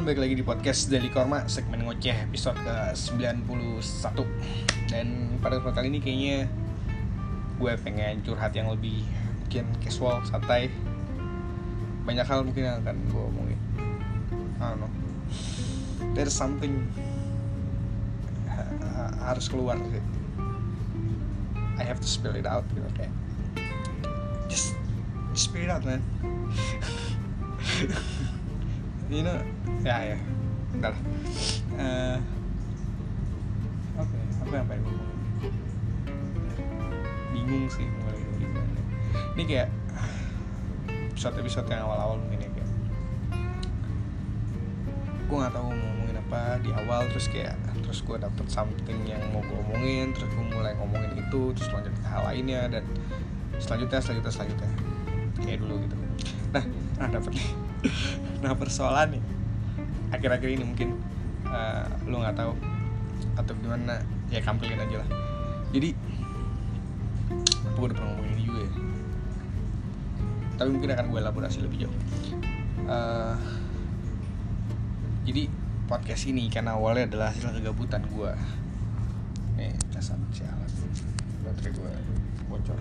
teman-teman, balik lagi di podcast Daily Korma segmen ngoceh episode ke-91. Dan pada kesempatan kali ini kayaknya gue pengen curhat yang lebih mungkin casual, santai. Banyak hal mungkin yang akan gue omongin. I don't There's something ha- harus keluar sih. I have to spill it out gitu kayak Just spill it out man know ya ya. Udah lah Eh, apa ya? apa yang pengen bingung sih mulai dari ini kayak episode episode yang awal awal mungkin ya kayak. Gue nggak tahu mau ngomongin apa di awal terus kayak terus gue dapet something yang mau gue omongin terus gue mulai ngomongin itu terus lanjut ke hal lainnya dan selanjutnya selanjutnya selanjutnya. Kayak dulu gitu. Nah nah dapet nih nah persoalan nih akhir-akhir ini mungkin eh, lu nggak tahu atau gimana ya kampilin aja lah. Jadi gue udah pernah ngomongin ini juga ya. Tapi mungkin akan gue elaborasi lebih jauh. Eh, jadi podcast ini karena awalnya adalah hasil kegabutan gue nih dasar sialan. Baterai gue bocor.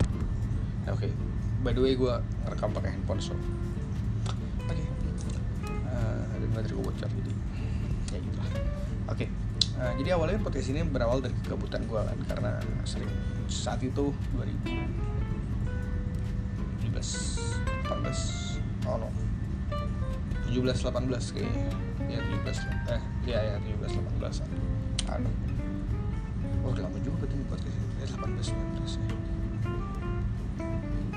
Ya, oke. By the way gue ngerekam pakai handphone so Gue bocor. Jadi ya gitu. Oke. Eh, jadi awalnya podcast ini berawal dari kegabutan gue kan karena sering saat itu 2017 18 oh no 17 18 kayaknya. Ya 17 eh ya ya 17 18 an aduh oh udah lama juga berarti podcast ini. Eh 18 19 ya.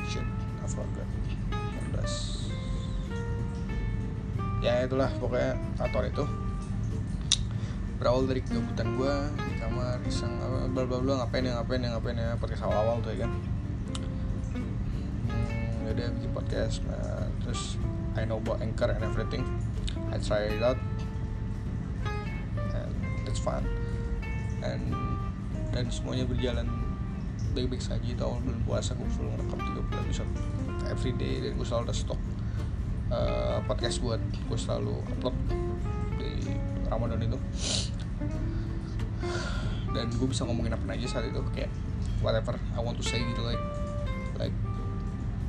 Shit I forgot ya itulah pokoknya kantor itu. Berawal dari kegabutan gue di kamar iseng bla bla bla ngapain ya ngapain ya ngapain ya podcast awal awal tuh ya kan? Hmm, yaudah bikin podcast nah, terus I know about anchor and everything. I try it out. And it's fun. And dan semuanya berjalan baik-baik saja. Awal bulan puasa gue selalu ngerekam 30 episode every day dan gue selalu ada stok uh, podcast buat gue selalu upload di Ramadan itu. Dan gue bisa ngomongin apa aja saat itu kayak whatever I want to say gitu like like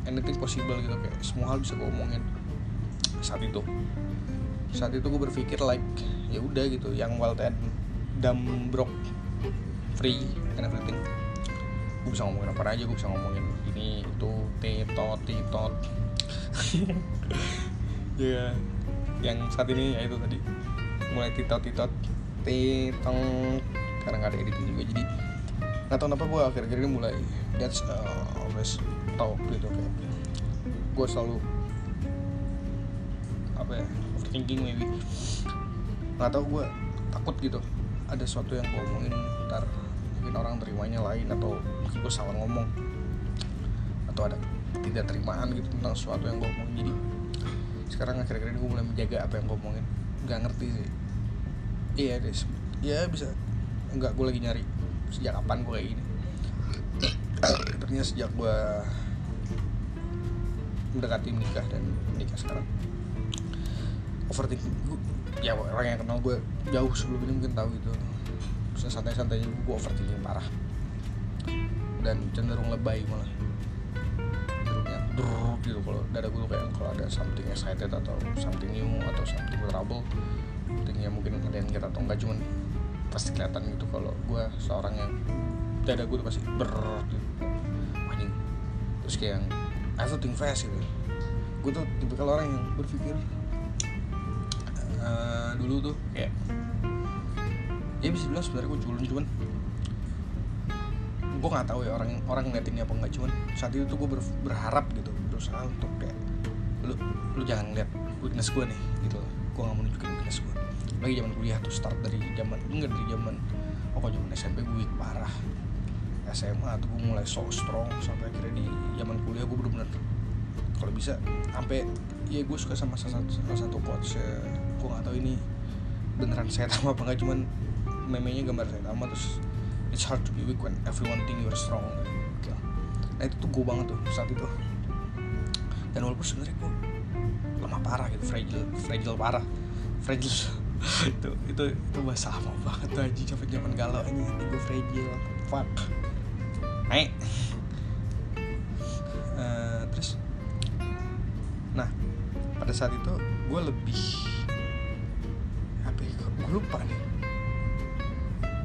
anything possible gitu kayak semua hal bisa gue omongin saat itu. Saat itu gue berpikir like ya udah gitu yang well and dumb broke free and everything. Gue bisa ngomongin apa aja gue bisa ngomongin ini itu titot titot ya yang saat ini ya itu tadi. Mulai titot titot titong. Karena nggak ada editing juga. Jadi nggak tahu kenapa gue akhir-akhir ini mulai that's uh, always talk gitu kayak. Gue selalu apa ya overthinking maybe. Nggak tahu gue takut gitu. Ada sesuatu yang gue omongin ntar mungkin orang terimanya lain atau gue salah ngomong. Atau ada tidak terimaan gitu tentang sesuatu yang gue omongin. Jadi sekarang akhir-akhir ini gue mulai menjaga apa yang gue omongin. Nggak ngerti sih. Iya deh ya bisa. Enggak gue lagi nyari sejak kapan gue kayak gini. Ternyata sejak gue mendekati menikah dan menikah sekarang overthinking gue ya orang yang kenal gue jauh sebelum ini mungkin tahu gitu bisa santai-santainya gue overthinking parah. Dan cenderung lebay malah. Cenderungnya gitu kalau dada gue kayak kalau ada something excited atau something new atau something trouble something yang mungkin kalian lihat atau enggak cuman pasti kelihatan gitu kalau gue seorang yang dada gue tuh pasti ber gitu. Terus kayak yang I have to fast gitu. Gue tuh tipe kalau orang yang berpikir eh, dulu tuh kayak ya bisa bilang sebenarnya gue culun cuman gue nggak tahu ya orang orang ngeliatin ini apa enggak cuman saat itu tuh gue ber- berharap berusaha untuk kayak lu lu jangan ngeliat weakness gue nih gitu gue nggak mau nunjukin weakness gue lagi zaman kuliah tuh start dari zaman enggak dari zaman oh zaman SMP gue weak parah. SMA tuh gue mulai so strong sampai akhirnya di zaman kuliah gue bener-bener kalau bisa sampai ya gue suka sama salah satu, salah satu coach eh, gue nggak tahu ini beneran saya apa enggak cuman memenya gambar saya sama terus it's hard to be weak when everyone think you're strong. Gitu. nah itu tuh gue banget tuh saat itu dan walaupun sebenarnya gue lemah parah gitu fragile fragile parah. Fragile. Itu itu itu bahasa lama banget tuh aja zaman zaman galau hati gue fragile fuck. Naik. Uh, terus? Nah pada saat itu gue lebih apa ya gue lupa nih.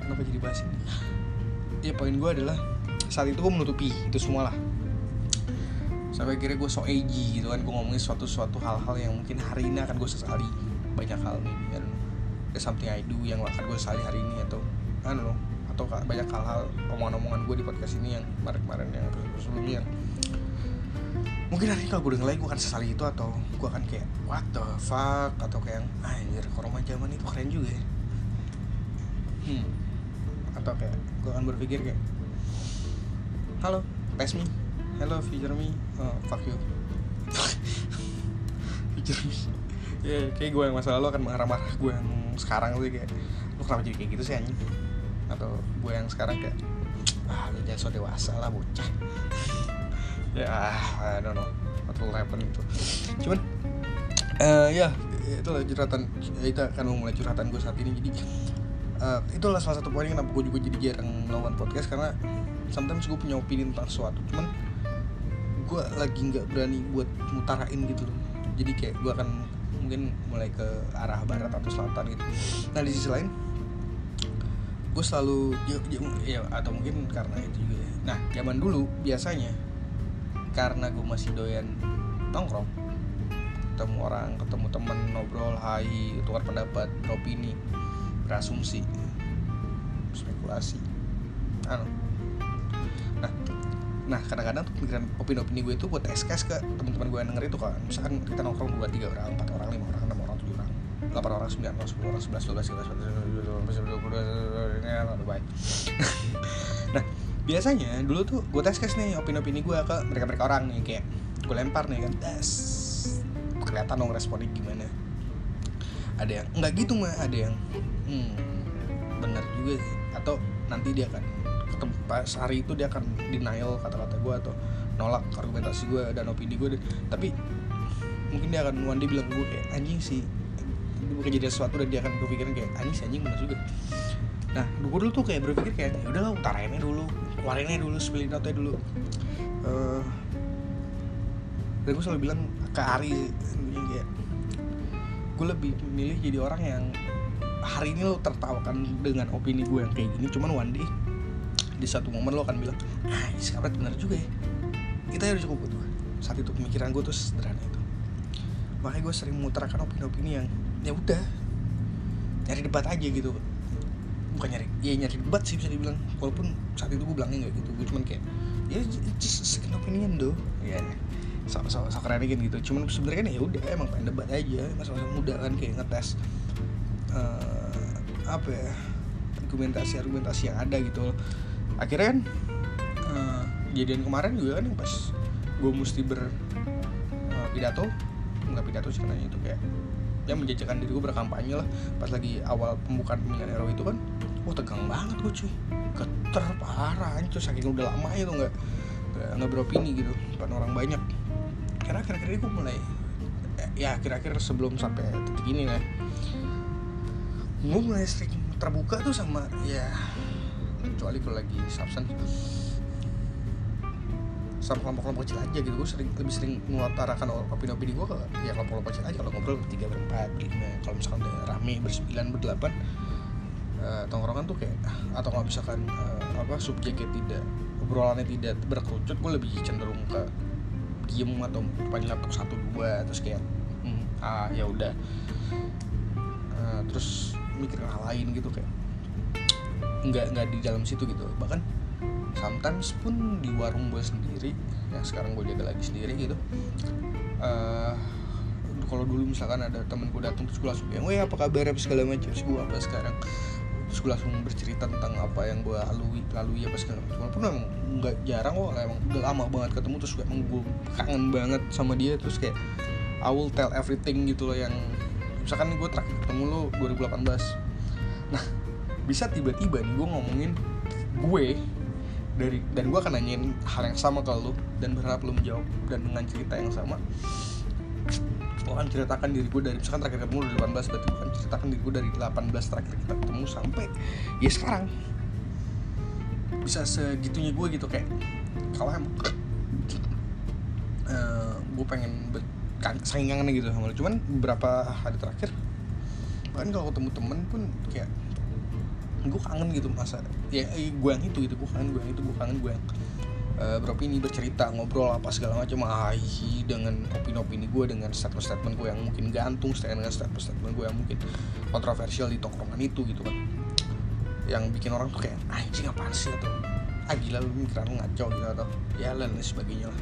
Kenapa jadi bahas ini? Ya poin gue adalah saat itu gue menutupi itu semua lah sampai akhirnya gue so edgy gitu kan gue ngomongin suatu suatu hal-hal yang mungkin hari ini akan gue sesali banyak hal I don't know. Something I do yang akan gue sesali hari ini atau know atau banyak hal-hal omongan-omongan gue di podcast ini yang kemarin-kemarin yang sebelumnya. Mungkin hari ini kalau gue denger lagi gue akan sesali itu atau gue akan kayak what the fuck? Atau kayak anjir koroma zaman itu keren juga ya. Hmm. Atau kayak gue akan berpikir kayak halo pass me hello future me. Oh, fuck you. Future me. Ya yeah, kayak gue yang masa lalu akan marah-marah gue yang sekarang tuh kayak lu kenapa jadi kayak gitu sih anjing? Atau gue yang sekarang kayak ah lu jangan so dewasa lah bocah. Ya ah I don't know what will happen itu. Cuman uh, ya itulah curhatan kita akan memulai curhatan gue saat ini. Jadi uh, itulah salah satu poin kenapa gue juga jadi jarang melakukan podcast karena sometimes gue punya opini tentang sesuatu. Cuman gue lagi nggak berani buat mutarain gitu loh. Jadi kayak gue akan mungkin mulai ke arah barat atau selatan gitu. Nah di sisi lain gue selalu ya, ya, ya atau mungkin karena itu juga ya. Nah zaman dulu biasanya karena gue masih doyan nongkrong ketemu orang ketemu temen ngobrol hai tukar pendapat beropini berasumsi spekulasi anu nah kadang-kadang tuh pemikiran opini-opini gue itu buat SKS ke teman-teman gue yang denger itu kan misalkan kita nongkrong dua tiga orang empat orang lima orang enam orang tujuh orang delapan orang sembilan orang sepuluh orang sebelas dua belas tiga belas dua puluh dua nah biasanya dulu tuh gue tes kes nih opini-opini gue ke mereka-mereka orang nih kayak gue lempar nih kan tes kelihatan dong responnya gimana ada yang enggak gitu mah ada yang hmm, benar juga sih atau nanti dia akan pas hari itu dia akan denial kata-kata gue atau nolak argumentasi gue dan opini gue tapi mungkin dia akan one day bilang gue kayak anjing sih jadi sesuatu dan dia akan berpikiran kayak anjing sih anjing benar juga. Nah gue dulu tuh kayak berpikir kayak ya udahlah utarainnya dulu keluarinnya dulu spilling outnya dulu. Uh, dan gue selalu bilang ke Ari kayak gue lebih milih jadi orang yang hari ini lo tertawakan dengan opini gue yang kayak gini cuman one day di satu momen lo akan bilang ah ini kabar benar juga ya. Kita udah cukup butuh saat itu pemikiran gue tuh sederhana itu. Makanya gue sering mengutarakan opini-opini yang ya udah nyari debat aja gitu. Bukan nyari ya nyari debat sih bisa dibilang. Walaupun saat itu gue bilangnya nggak gitu gue cuman kayak ya just second opinion do. Ya so, so, so keren gitu. Cuman sebenarnya kan ya udah emang pengen debat aja. Masa-masa muda kan kayak ngetes uh, apa ya argumentasi argumentasi yang ada gitu akhirnya kan uh, kejadian kemarin juga kan pas gue mesti ber uh, pidato nggak pidato sih karena itu kayak ya menjajakan diri gue berkampanye lah. Pas lagi awal pembukaan pemilihan RW itu kan wah tegang banget gue cuy. Geter parah anjir saking udah lama itu nggak nggak beropini gitu depan orang banyak. Karena akhir-akhir ini gue mulai ya akhir-akhir sebelum sampai titik ini lah gue mulai sering terbuka tuh sama ya kecuali kalau lagi substance sama kelompok-kelompok kecil aja gitu. Gue sering lebih sering mengutarakan opini-opini gue ke ya kelompok-kelompok kecil aja kalau ngobrol bertiga berempat lima kalau misalkan udah rame bersembilan berdelapan uh, tongkrongan tuh kayak atau kalau misalkan uh, apa subjeknya tidak obrolannya tidak berkerucut gue lebih cenderung ke diem atau panggil laptop satu dua terus kayak hmm, ah ya udah. Uh, terus mikir hal lain gitu kayak nggak nggak di dalam situ gitu. Bahkan sometimes pun di warung gue sendiri ya sekarang gue jaga lagi sendiri gitu uh, kalau dulu misalkan ada temen gue datang terus gue langsung bilang, apa kabar? apa segala macam. Terus gue apa sekarang? Terus gue langsung bercerita tentang apa yang gue lalui lalui apa segala macam. Walaupun emang nggak jarang kok emang udah lama banget ketemu terus gue emang gue kangen banget sama dia terus kayak I will tell everything gitu loh yang misalkan gue terakhir ketemu lo 2018 nah bisa tiba-tiba nih gue ngomongin gue dari dan gue akan nanyain hal yang sama ke lo dan berharap lo menjawab dan dengan cerita yang sama. Gue kan ceritakan diri gue dari misalkan terakhir ketemu dari 18 berarti gue kan ceritakan diri gue dari 18 terakhir kita ketemu sampai ya sekarang. Bisa segitunya gue gitu kayak kalau emang uh, gue pengen kan, saking kangen gitu sama lu. Cuman beberapa hari terakhir bahkan kalau ketemu temen pun kayak gue kangen gitu masa ya eh, gue yang itu gitu gue kangen gue yang itu gue kangen gue yang uh, beropini bercerita ngobrol apa segala macam ahi dengan opini-opini gue dengan statement-statement gue yang mungkin gantung dengan statement-statement gue yang mungkin kontroversial di tongkrongan itu gitu kan. Yang bikin orang tuh kayak anjing apaan sih? Atau ah gila lu mikiran lu ngaco gitu atau ya lain sebagainya lah.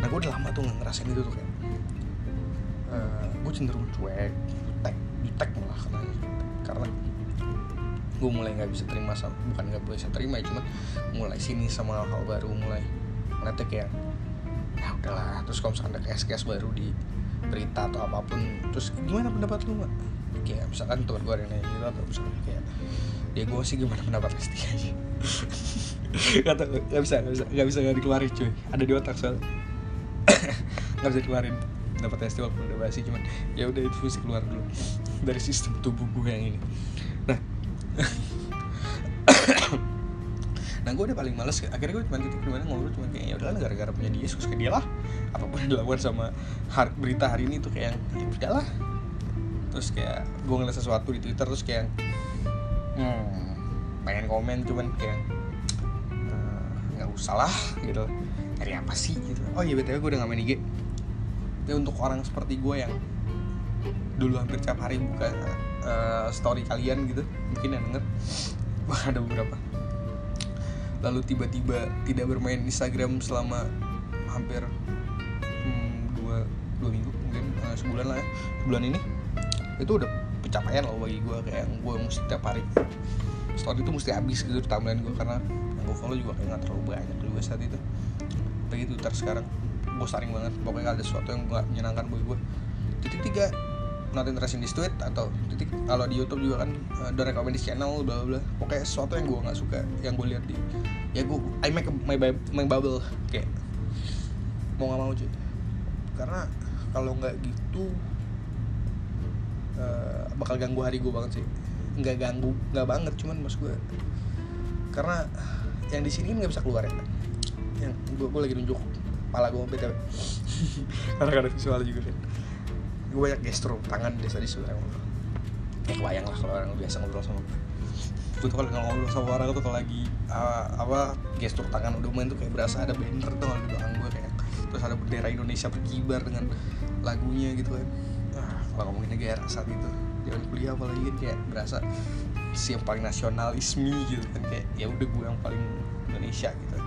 Nah gue udah lama tuh nggak ngerasain itu tuh kayak uh, eh, gue cenderung cuek jutek jutek malah karena karena gue mulai nggak bisa terima sama bukan nggak bisa terima ya cuma mulai sini sama hal, -hal baru mulai ngeliatnya kayak ya udahlah. Terus kalau misalkan ada case-case baru di berita atau apa pun terus gimana pendapat lu mbak? Kayak misalkan tuh gue ada yang nanya gitu atau misalnya kayak ya gue sih gimana pendapat Lesti aja. Kata nggak bisa nggak bisa nggak bisa nggak dikeluarin cuy. Ada di otak soal nggak bisa dikeluarin pendapat Lesti walaupun udah basi cuman ya udah itu mesti keluar dulu dari sistem tubuh gue yang ini. Nah nah gue udah paling males akhirnya gue cuma titik di mana ngobrol cuma kayak ya udahlah gara-gara punya dia suka dia lah. Apa pun yang dilakukan sama hari, berita hari ini tuh kayak ya udahlah terus kayak gue ngeliat sesuatu di twitter terus kayak hmm, pengen komen cuman kayak eh, nggak uh, usah lah gitu. Dari apa sih? Gitu. Oh iya btw gue udah gak main IG tapi untuk orang seperti gue yang dulu hampir tiap hari buka uh, story kalian gitu mungkin yang denger. Wah ada beberapa. Lalu tiba-tiba tidak bermain Instagram selama hampir hmm, dua dua minggu mungkin uh, sebulan lah ya sebulan ini. Itu udah pencapaian loh bagi gue kayak gue mesti tiap hari. Story itu mesti habis gitu timeline gue karena yang gue follow juga kayak gak terlalu banyak juga saat itu. Begitu Twitter sekarang gue saring banget. Pokoknya ada sesuatu yang gak menyenangkan bagi gue titik tiga not interested in this tweet atau titik kalau di YouTube juga kan uh, the recommended channel bla bla pokoknya sesuatu yang gue nggak suka yang gue lihat di ya gue I make my, my bubble kayak mau nggak mau cuy. Karena kalau nggak gitu uh, bakal ganggu hari gue banget sih. Nggak ganggu nggak banget cuman mas gue karena yang di sini nggak bisa keluar ya. Yang gue, lagi nunjuk kepala gue btw karena ada visual juga. kan gue banyak gestur tangan biasa di sebelah ngobrol ya lah kalau orang biasa ngobrol sama gue. Gue tuh kalau ngobrol sama orang tuh kalau lagi uh, apa gestur tangan udah main tuh kayak berasa ada banner tuh kalau di belakang gue kayak. Terus ada bendera Indonesia berkibar dengan lagunya gitu kan. Kalau ngomongin negara saat itu jangan kuliah apalagi kan kayak berasa si yang paling nasionalisme gitu kan kayak ya udah gue yang paling Indonesia gitu.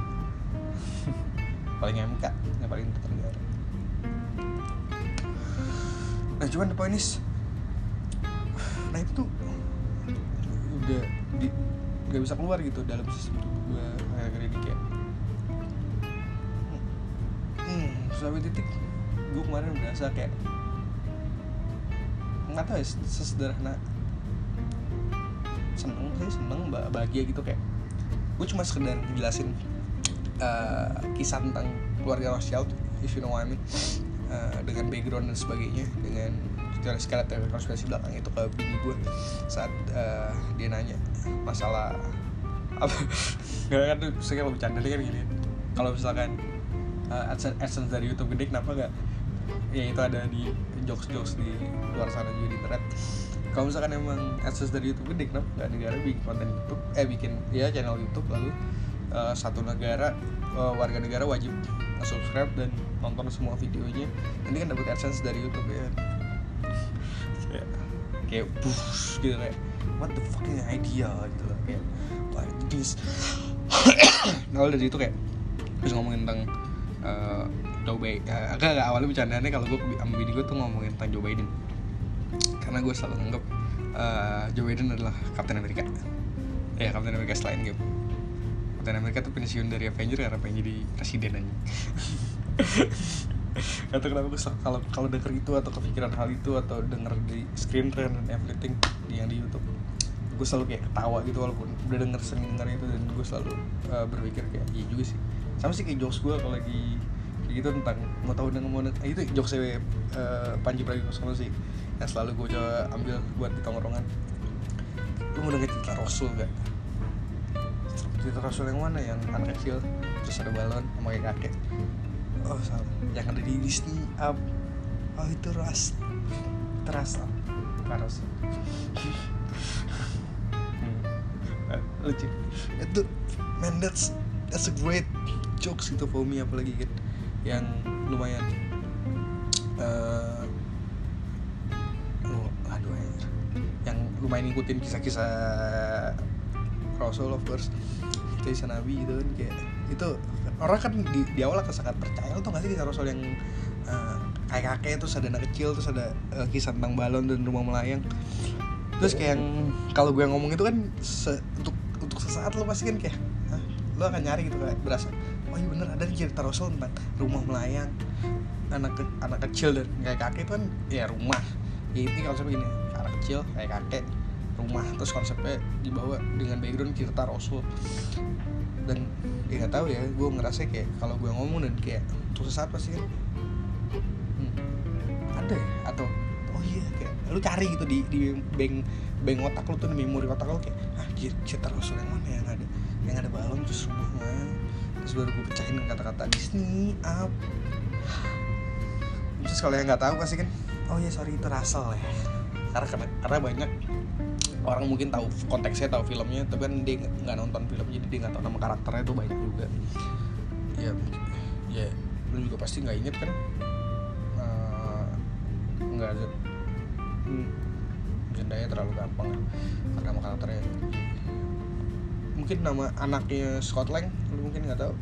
Paling MK yang paling tertenggara nah cuman the point is nah itu tuh udah di nggak bisa keluar gitu dalam sistem tubuh gue akhir-akhir ini hmm, sampai titik gue kemarin berasa kayak nggak tahu ya sesederhana seneng sih seneng bahagia gitu kayak gue cuma sekedar jelasin uh, kisah tentang keluarga Rothschild if you know what I mean uh, dengan background dan sebagainya dengan skala teori konspirasi belakang itu ke bini gue saat uh, dia nanya masalah apa. Nggak kan tuh saya kalau bercanda kan gini. Kalau misalkan uh, adsense, adsense dari YouTube gede kenapa nggak? Ya itu ada di jokes-jokes di luar sana juga di internet. Kalau misalkan emang akses dari YouTube gede kenapa nggak negara bikin konten YouTube? Eh bikin ya channel YouTube lalu uh, satu negara uh, warga negara wajib subscribe dan nonton semua videonya nanti kan dapat AdSense dari YouTube ya. Kayak kayak push gitu kayak what the fucking idea gitu loh kayak like this nah dari itu kayak terus ngomongin tentang uh, Joe Biden uh, agak agak awalnya bercandanya kalau gue sama bini gue tuh ngomongin tentang Joe Biden. Karena gue selalu nganggap uh, Joe Biden adalah Kapten Amerika ya Kapten Amerika selain game Kapten Amerika tuh pensiun dari Avenger karena pengen jadi presiden aja atau kenapa gue kalau kalau denger itu atau kepikiran hal itu atau denger di screen rant dan everything yang di YouTube gue selalu kayak ketawa gitu walaupun udah denger sering denger itu dan gue selalu uh, berpikir kayak iya juga sih. Sama sih kayak jokes gue kalau lagi gitu tentang mau tahu dengan mau nah, itu jokes uh, Panji Pragiwaksono sih yang selalu gue coba ambil buat di tongkrongan. Lu mau denger cerita Rasul gak cerita Rasul yang mana? Yang anak kecil terus ada balon sama kayak kakek oh salah. Yang ada di Disney up oh itu ras. Terasa Rasul lucu. Itu man that's that's a great jokes gitu for me apalagi kan. Yang lumayan uh, oh, aduh air. yang lumayan ngikutin kisah-kisah Rasul of course. Kisah Nabi gitu kan kayak itu orang kan di, di awal akan sangat percaya tuh gak sih kisah Rasul yang uh, kayak kakek terus ada anak kecil terus ada uh, kisah tentang balon dan rumah melayang. Terus kayak yang kalau gue ngomong itu kan se, untuk untuk sesaat lo pasti kan kayak lo akan nyari gitu kayak berasa oh iya bener ada cerita Rasul tentang rumah melayang anak ke, anak kecil dan kayak kakek itu kan ya rumah. Ya ini konsepnya gini anak kecil kayak kakek rumah. Terus konsepnya dibawa dengan background cerita Rasul dan ya nggak tahu ya gue ngerasa kayak kalau gue ngomong dan kayak untuk sesaat pasti kan? Hmm, ada ya? Atau oh iya kayak lu cari gitu di di bank bank otak lu tuh di memori otak lu kayak ah cerita Rasul yang mana yang ada yang ada balon terus mana terus baru gue pecahin kata-kata Disney up. Terus kalau yang nggak tahu pasti kan oh iya sorry itu Russell ya. Karena, karena banyak orang mungkin tahu konteksnya tahu filmnya tapi kan dia nggak nonton film jadi dia nggak tahu nama karakternya itu banyak juga. Ya ya lu juga pasti nggak inget kan? Nggak ada. Hmm, terlalu gampang karena nama karakternya. Mungkin nama anaknya Scott Lang lu mungkin nggak tahu.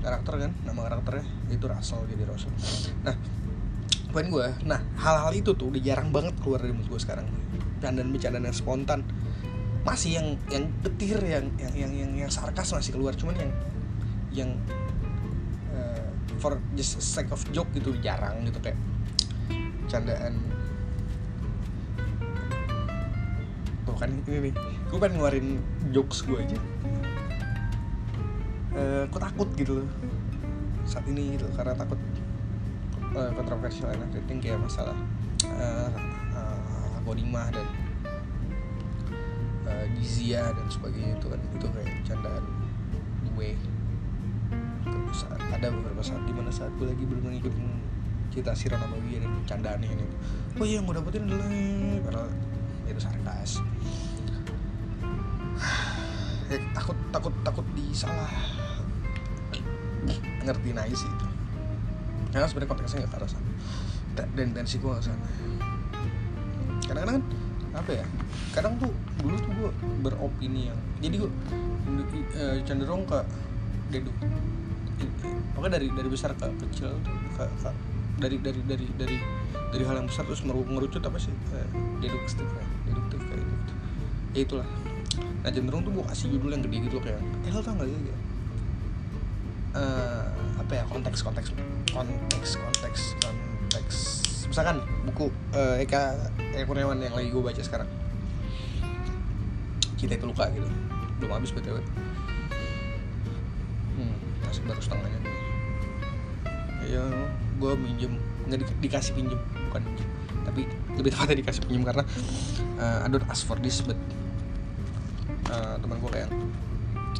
Karakter kan nama karakternya itu Russell jadi Russell. Nah poin gue nah hal-hal itu tuh udah jarang banget keluar dari mulut gue sekarang dan bercandaan yang spontan masih yang yang petir yang yang yang yang, yang sarkas masih keluar. Cuman yang yang uh, for just sake of joke gitu jarang gitu kayak candaan. Tuh kan ini nih gue pengen ngeluarin jokes gue aja. Uh, takut gitu loh saat ini gitu karena takut uh, kontroversial enak rating kayak masalah uh, Godimah dan uh, Gizia dan sebagainya itu kan itu kayak candaan gue ada beberapa saat di mana saat gue lagi benar ngikutin cerita si Rona Bawi dan candaan ini. Oh iya yang gue dapetin adalah padahal itu sarkas eh, takut takut takut disalah. Ngertiin aja sih itu. Karena sebenarnya konteksnya nggak ke arah sana dan tensi gue ke sana kadang-kadang kan apa ya kadang tuh dulu tuh gue beropini yang jadi gue e, cenderung ke deduk pokoknya dari dari besar ke kecil ke, ke dari dari dari dari dari hal yang besar terus merucut apa sih e, deduktif ya deduktif kayak gitu ya itulah. Nah cenderung tuh gue kasih judul yang gede gitu kayak eh lo tau gak ya uh, apa ya konteks konteks konteks konteks konteks. Misalkan buku uh, Eka Eka Kurniawan yang lagi gue baca sekarang. Kita itu luka gitu. Belum habis btw hmm, masih baru setengahnya ya gue minjem. Nggak di, dikasih pinjem bukan minjem. Tapi lebih tepatnya dikasih pinjem karena uh, I don't ask for this but uh, teman gue kayak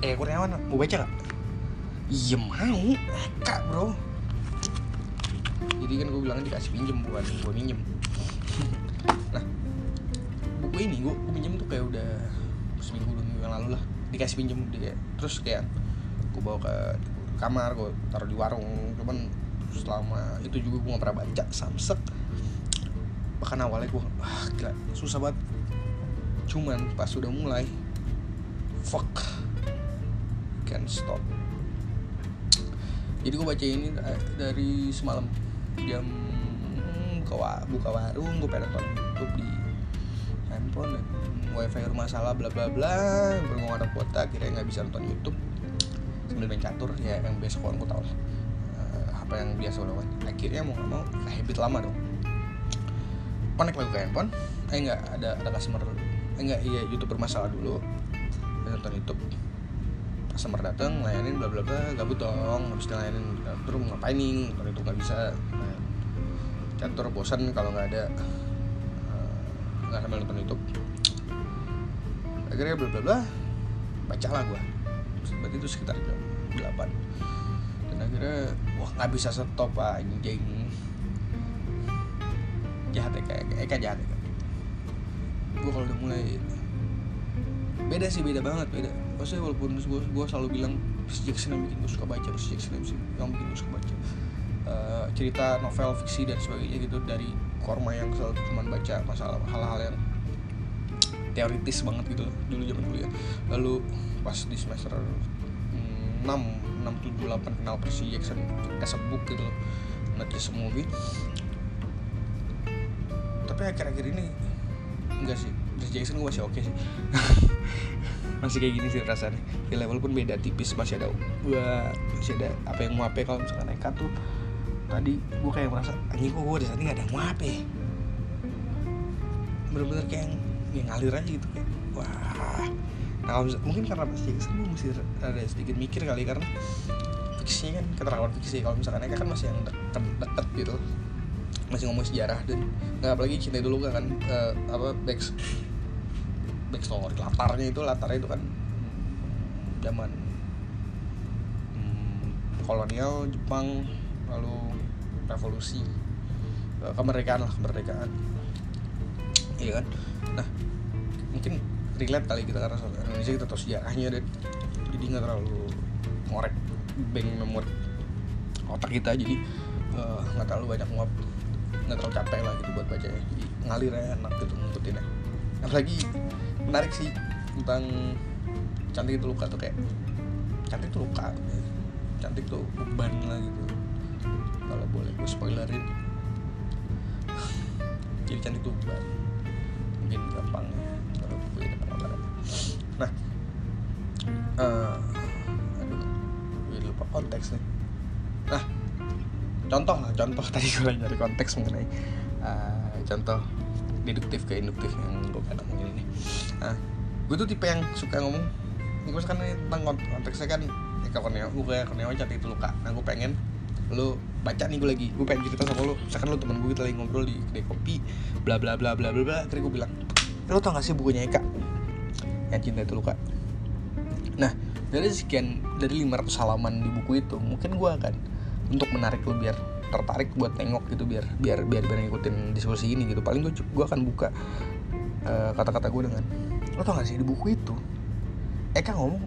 eh Kurniawan mau baca gak? Iya mau, kak bro. Jadi kan gue bilang dikasih pinjem bukan gue minjem Nah buku ini gue, pinjem tuh kayak udah seminggu dua minggu yang lalu lah. Dikasih pinjem dia Terus kayak gue bawa ke kamar, gue taruh di warung. Cuman selama itu juga gue gak pernah baca samsek. Bahkan awalnya gue, wah gila susah banget. Cuman pas udah mulai Fuck Can't stop. Jadi gue baca ini dari semalam jam buka, buka warung gue pengen nonton YouTube di handphone dan wifi rumah salah bla bla bla. Berhubung ada kuota kira nggak bisa nonton YouTube. Sambil main catur ya yang biasa kawan gue tau lah uh, apa yang biasa lakukan? Akhirnya mau nggak mau habit lama dong. Connect lagi ke handphone. Eh nggak ada ada customer. Eh nggak iya YouTube bermasalah dulu. Nonton YouTube. Customer datang layanin bla bla bla gabut dong. Habis dilayanin terus ngapain nih? Kalau itu nggak bisa kantor bosan kalau nggak ada. eh, nggak sambil nonton YouTube. Akhirnya bla bla bla bacalah gua. Berarti itu sekitar jam 8 dan akhirnya wah nggak bisa stop anjing. Jahat ya kayak Eka jahat ya gue kalau udah mulai beda sih beda banget beda. Maksudnya walaupun gue gue selalu bilang Percy Jackson yang bikin gue suka baca Percy Jackson yang bikin gue suka baca. Uh, cerita novel fiksi dan sebagainya gitu dari korma yang selalu cuma baca masalah hal-hal yang teoritis banget gitu dulu zaman kuliah. Lalu pas di semester mm, 6 6 7 8 kenal Percy Jackson as a book gitu not just a movie. Tapi akhir-akhir ini enggak sih Percy Jackson gue masih oke okay sih. Masih kayak gini sih rasanya. Di level pun beda tipis masih ada gua masih ada apa yang muape kalau misalkan nekat tuh tadi gue kayak merasa anjing kok gue di sana nggak ada muape bener-bener kayak yang, yang ngalir aja gitu kayak wah. Nah mungkin karena Percy Jackson gue mesti ada sedikit mikir kali karena fiksi kan keterangan fiksi kalau misalkan nekat kan masih yang deket, deket gitu. Masih ngomong sejarah dan nggak apalagi cinta dulu kan uh, apa back backstory latarnya itu latarnya itu kan zaman hmm, kolonial Jepang lalu revolusi uh, kemerdekaan lah kemerdekaan. Iya kan? Nah mungkin relate kali kita karena Indonesia kita tahu sejarahnya dan jadi nggak terlalu ngorek bank memori otak kita jadi nggak uh, terlalu banyak nguap nggak terlalu capek lah gitu buat baca jadi ngalir ya enak gitu ngikutin ya apalagi menarik sih tentang cantik itu luka tuh kayak cantik itu luka cantik tuh beban lah gitu kalau boleh gue spoilerin. Jadi cantik tuh beban mungkin gampang ya kalau gue ini nah uh, aduh gue lupa konteks nih. Nah contoh lah contoh. Tadi gue lagi nyari konteks mengenai uh, contoh deduktif ke induktif yang gue kadang ngomongin ini. Nah gue tuh tipe yang suka ngomong. Gue kan tentang konteksnya kan ya Korneo gue Korneo cantik itu luka. Nah gue pengen lu baca nih gue lagi gue pengen cerita sama lu. Misalkan lu temen gue kita lagi ngobrol di kedai kopi bla bla bla bla bla bla akhirnya gue bilang lu tau gak sih bukunya Eka? Yang cinta itu luka. Nah dari sekian dari 500 halaman di buku itu mungkin gue akan untuk menarik lu biar tertarik buat nengok gitu biar biar biar biar ngikutin diskusi ini gitu. Paling gue gue akan buka uh, kata-kata gue dengan lo tau gak sih di buku itu Eka ngomong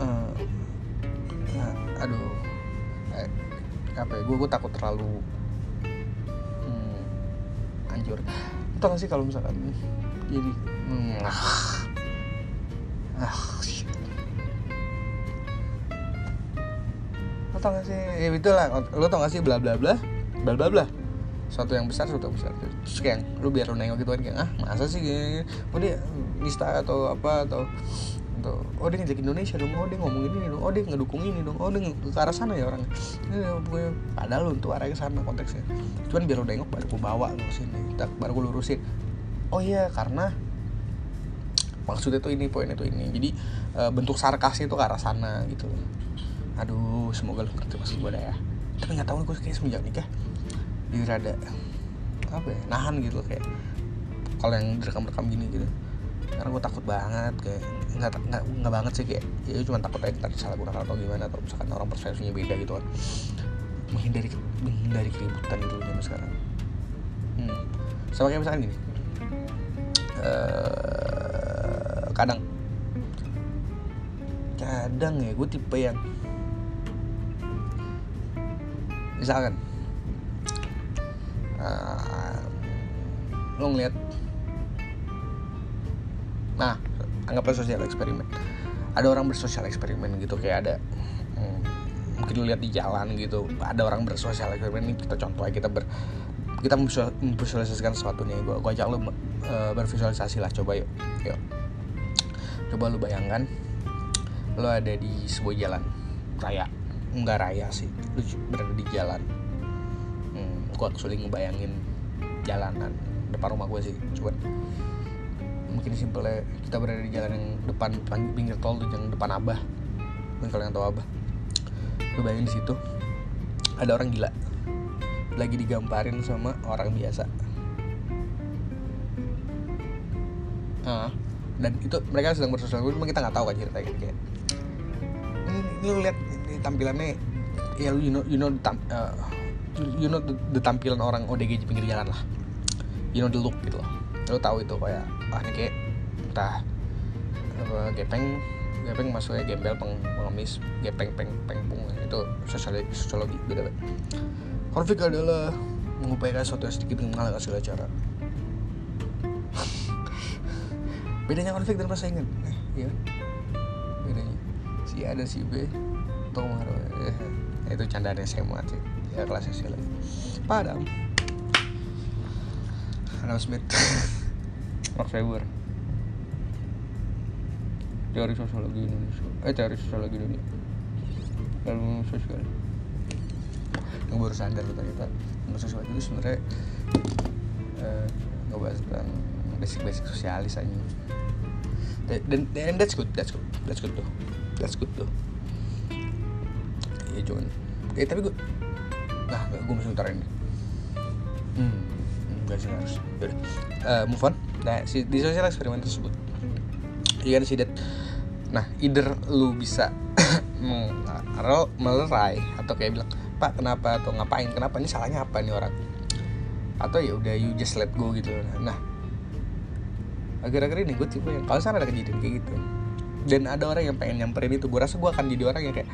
uh, uh, aduh apa ya gue gue takut terlalu hmm, anjur. Gak sih kalau misalkan jadi hmm, ah, ah lo tau gak sih ya itulah lo tau gak sih bla bla bla bla bla bla. Suatu yang besar suatu yang besar. Terus kayak lu biar lu nengok gitu kan kayak ah masa sih gini oh dia nista atau apa atau oh dia ngejek Indonesia dong. Oh dia ngomong ini dong. Oh dia ngedukung ini dong. Oh dia ke arah sana ya orang. Ini pokoknya padahal untuk arahnya sana konteksnya. Cuman biar lu nengok baru gue bawa lu sini. Tak baru gue lurusin. Oh iya karena maksudnya tuh ini poinnya tuh ini. Jadi uh, bentuk sarkasnya itu ke arah sana gitu. Aduh semoga lu ngerti maksud gue dah ya. Tapi nggak tahu gue kayak semenjak nikah jadi rada apa ya nahan gitu kayak kalau yang direkam-rekam gini gitu karena gue takut banget kayak nggak nggak nggak banget sih kayak ya cuma takut aja kita salah gunakan atau gimana atau misalkan orang persepsinya beda gitu kan. Menghindari menghindari keributan gitu zaman sekarang. Hmm. sama kayak misalkan gini. Uh, kadang. Kadang ya gue tipe yang misalkan uh, lo ngeliat anggaplah sosial eksperimen. Ada orang bersosial eksperimen gitu kayak ada hmm, mungkin lo lihat di jalan gitu ada orang bersosial eksperimen. Ini kita contoh aja kita ber kita memvisualisasikan sesuatu nih gue gue ajak lo uh, bervisualisasi lah coba yuk yuk. Coba lo bayangkan lo ada di sebuah jalan raya. Enggak raya sih lu berada di jalan. Hmm, gue actually ngebayangin jalanan depan rumah gue sih cuman mungkin simpelnya kita berada di jalan yang depan, pinggir tol tuh yang depan abah. Mungkin kalau yang tahu abah. Gue bayangin di situ ada orang gila. Lagi digamparin sama orang biasa. Ah dan itu mereka sedang bersosial. Cuma kita nggak tahu kan ceritanya. Kayak ini, ini lu lihat tampilannya. Ya you know you know tam, uh, you know the, the tampilan orang ODG di pinggir jalan lah. You know the look gitu loh lu tahu itu kayak ah ini kayak entah apa gepeng gepeng maksudnya gembel peng, pengemis gepeng peng peng pung itu sosiologi sosiologi beda beda konflik adalah mengupayakan sesuatu yang sedikit mengalahkan segala cara. Bedanya konflik dan persaingan eh, iya bedanya. Si A dan si B atau eh, itu candaan SMA sih. Ya kelas sosiologi padam Adam Smith. Mark Weber. Teori sosiologi Indonesia. Eh teori sosiologi dunia. Ilmu sosial. Yang baru sadar ternyata. Ilmu sosial itu sebenarnya uh, ngebahas tentang basic-basic sosialis aja. Dan dan that's good that's good. That's good tuh. That's good tuh. Ya cuman. Eh tapi gue nah gue masih ntar ini. Hmm enggak sih harus Yaudah. Uh, move on. Nah si di sosial eksperimen tersebut. You can see that nah either lu bisa melerai atau kayak bilang pak kenapa? atau ngapain? Kenapa? Ini salahnya apa nih orang? Atau ya udah you just let go gitu. Nah akhir-akhir ini gue tipe yang kalau sana ada kejadian kayak gitu dan ada orang yang pengen nyamperin itu gue rasa gue akan jadi orang yang kayak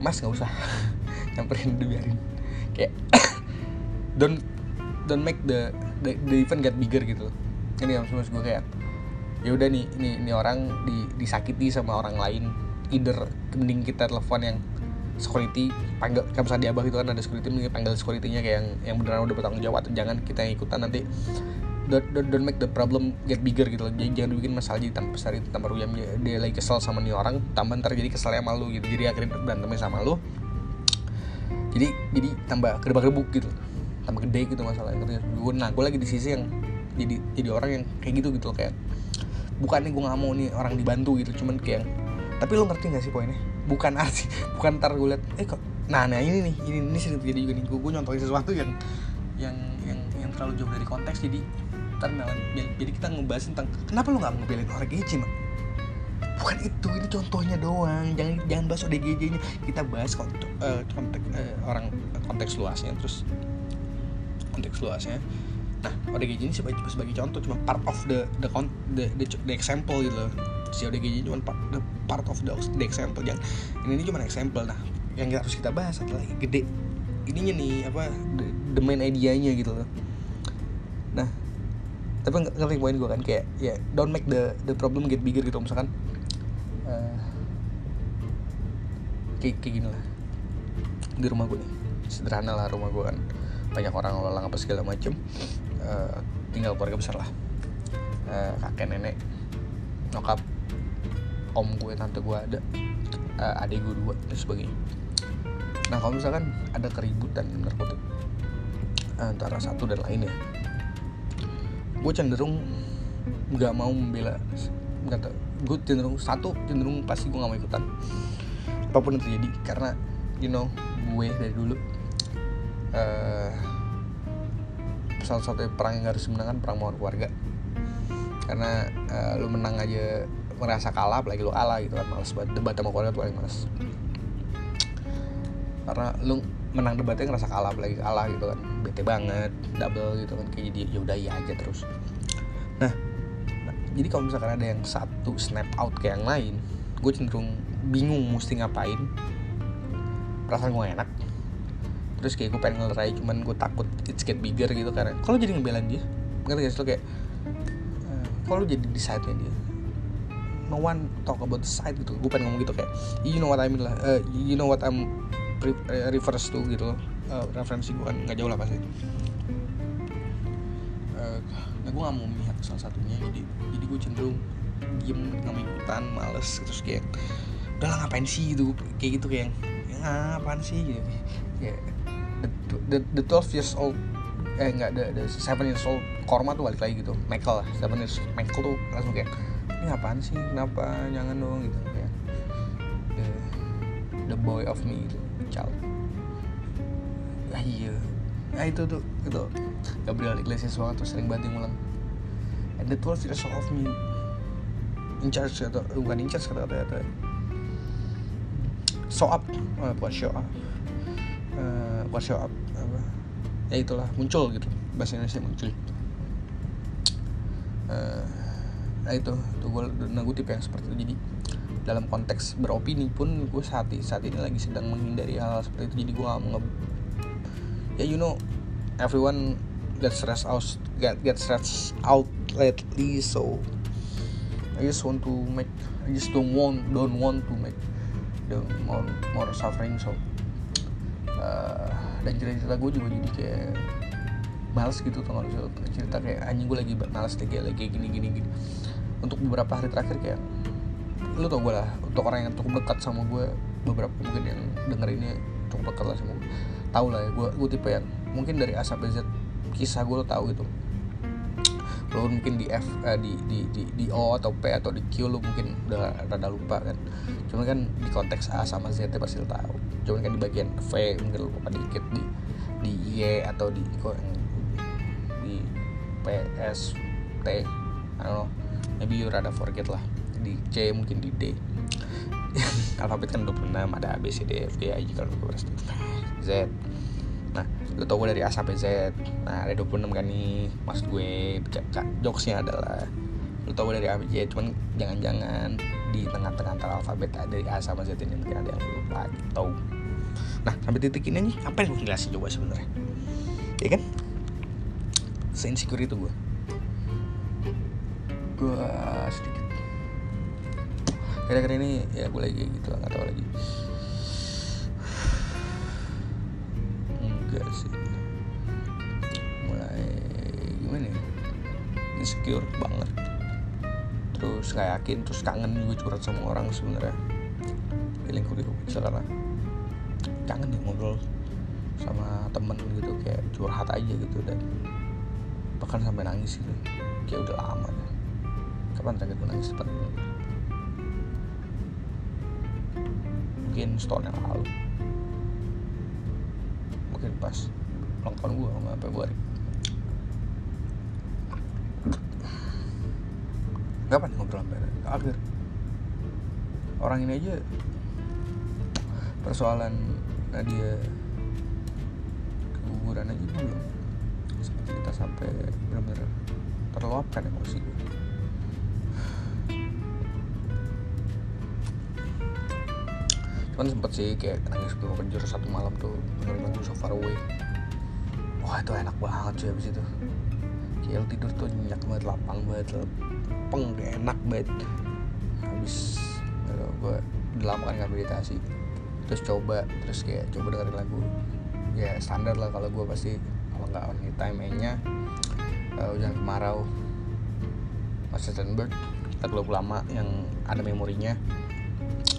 mas nggak usah nyamperin dibiarin. Kayak don't don't make the, the the event get bigger gitu. Ini yang maksud gue kayak ya udah nih ini ini orang di, disakiti sama orang lain. Either mending kita telepon yang security panggil misalnya di abah itu kan ada security mending panggil securitynya kayak yang yang beneran udah bertanggung jawab atau jangan kita yang ikutan nanti. Don't, don't, don't make the problem get bigger gitu jadi jangan bikin masalah jadi tambah besar itu tambah ruyam dia, lagi kesel sama nih orang tambah ntar jadi keselnya sama lu gitu. Jadi akhirnya berantemnya sama lu. Jadi jadi tambah kedebak kedebuk gitu tambah gede gitu masalahnya gue nah gue lagi di sisi yang jadi jadi orang yang kayak gitu gitu loh kayak bukannya gue nggak mau nih orang dibantu gitu cuman kayak tapi lo ngerti gak sih poinnya? Bukan arti bukan ntar gue liat eh kok nah nah ini nih ini ini sering terjadi juga nih. Gue, gue nyontohin sesuatu yang yang yang yang terlalu jauh dari konteks jadi ntar jadi kita ngebahas tentang kenapa lo nggak ngebelain orang GJ mak? Bukan itu ini contohnya doang. Jangan jangan bahas ODGJ nya kita bahas konteks, uh, konteks uh, orang konteks luasnya terus konteks luasnya nah ODGJ ini sebagai, sebagai contoh cuma part of the the the, the, the example gitu loh. Si ODGJ cuma part, the part of the, the example. Yang ini, ini cuma example. Nah yang harus kita bahas lagi gede. Ininya nih apa the, the main idea-nya gitu loh. Nah tapi ngerti poin gue kan? Kayak ya yeah, don't make the the problem get bigger gitu. Misalkan uh, kayak kayak gini lah. Di rumah gue nih. Sederhana lah rumah gue kan banyak orang lalang apa segala macem uh, tinggal keluarga besar lah. Uh, kakek nenek nyokap om gue tante gue ada uh, adik gue dua dan sebagainya. Nah kalau misalkan ada keributan narkotik antara satu dan lainnya gue cenderung nggak mau membela kata gue cenderung satu cenderung pasti gue nggak mau ikutan. Apa pun yang terjadi karena you know gue dari dulu uh, satu perang yang harus dimenangkan perang melawan keluarga. Karena uh, lu menang aja merasa kalah apalagi lu kalah gitu kan males banget. Debat sama keluarga tuh paling males. Karena lu menang debatnya ngerasa kalah apalagi kalah gitu kan. Bete banget double gitu kan. Kayak jadi ya udah iya aja terus. Nah, nah jadi kalau misalkan ada yang satu snap out kayak yang lain gue cenderung bingung mesti ngapain. Perasaan gue enak terus kayak gue pengen ngelerai cuman gue takut it's get bigger gitu karena kalau jadi ngebelain dia? Ngerti gak sih lo kayak uh, kalau jadi di side dia? No one talk about the side gitu. Gue pengen ngomong gitu kayak you know what I mean lah uh, you know what I'm reverse tuh gitu uh, referensi gue kan nggak jauh lah pasti. Uh, nah gue nggak mau melihat salah satunya jadi jadi gue cenderung diem nggak ikutan males terus kayak udah lah ngapain sih? gitu kayak gitu kayak ya ngapain sih? gitu. Kayak the, the, the 12 years old eh enggak the, the 7 years old Korma tuh balik lagi gitu. Michael lah 7 years Michael tuh langsung kayak ini apaan sih? Kenapa? Jangan dong gitu. Kayak the boy of me itu child ah iya. Nah itu tuh itu. Gabriel Iglesias waktu tuh sering banting ulang and the 12 years of me. In charge atau bukan in charge kata kata show up uh, bukan show up. Uh, up apa? Ya itulah muncul gitu. Bahasa Indonesia muncul. Uh, nah itu tuh gue ngutip yang seperti itu. Jadi dalam konteks beropini pun gue saat saat ini lagi sedang menghindari hal, -hal seperti itu. Jadi gue gak mau ya you know everyone get stressed out get get stressed out lately so I just want to make I just don't want don't want to make the more more suffering so uh, dan cerita-cerita gue juga jadi kayak males gitu tuh kalau cerita kayak anjing gue lagi males deh kayak lagi gini gini gini. Untuk beberapa hari terakhir kayak lu tau gue lah untuk orang yang cukup dekat sama gue beberapa mungkin yang denger ini cukup dekat lah sama gue tau lah ya gue gue tipe yang mungkin dari A sampai Z kisah gue lo tau gitu. Lo mungkin di F eh, di, di, di, di O atau P atau di Q lo mungkin udah rada lupa kan. Cuman kan di konteks A sama Z pasti lo tahu cuman kan di bagian V mungkin lupa dikit di di Y atau di di P S T know maybe you rada forget lah di C mungkin di D. Alfabet kan 26 ada A B C D F G I J kalau Z. Nah lu tau gue dari A sampai Z. Nah ada 26 kan nih mas gue jokesnya adalah lu tau gue dari A sampai Z cuman jangan-jangan di tengah-tengah antara alfabet dari A sama Z ini mungkin ada yang lupa gitu nah sampai titik ini nih apa yang gue jelasin coba sebenarnya? Ya kan? Seinsecure itu gue gue sedikit. Kira-kira ini ya gue lagi gitu nggak tahu lagi. Enggak sih. Mulai gimana ya? Insecure banget. Terus nggak yakin terus kangen juga curhat sama orang sebenarnya. Feeling kuliah kecil karena kangen nih ngobrol sama temen gitu kayak curhat aja gitu dan bahkan sampai nangis gitu. Kayak udah lama ya. kapan terakhir gue nangis? Tepat mungkin setahun yang lalu. Mungkin pas ulang tahun gue sama Februari. Kapan ngobrol sampai akhir? Orang ini aja persoalan Nadia keguguran aja belum seperti kita sampai benar-benar terluapkan emosi gue cuman sempet sih kayak nangis belum kejar satu malam tuh dengerin lagu So Far Away. Wah itu enak banget sih abis itu. Kayak tidur tuh nyenyak banget lapang banget lepeng enak banget. Habis gitu, gue udah lama kan meditasi terus coba terus kayak coba dengerin lagu. Ya standar lah kalau gue pasti kalau nggak on time nya uh, hujan kemarau. Mas Bird kita lagu lama yang ada memorinya.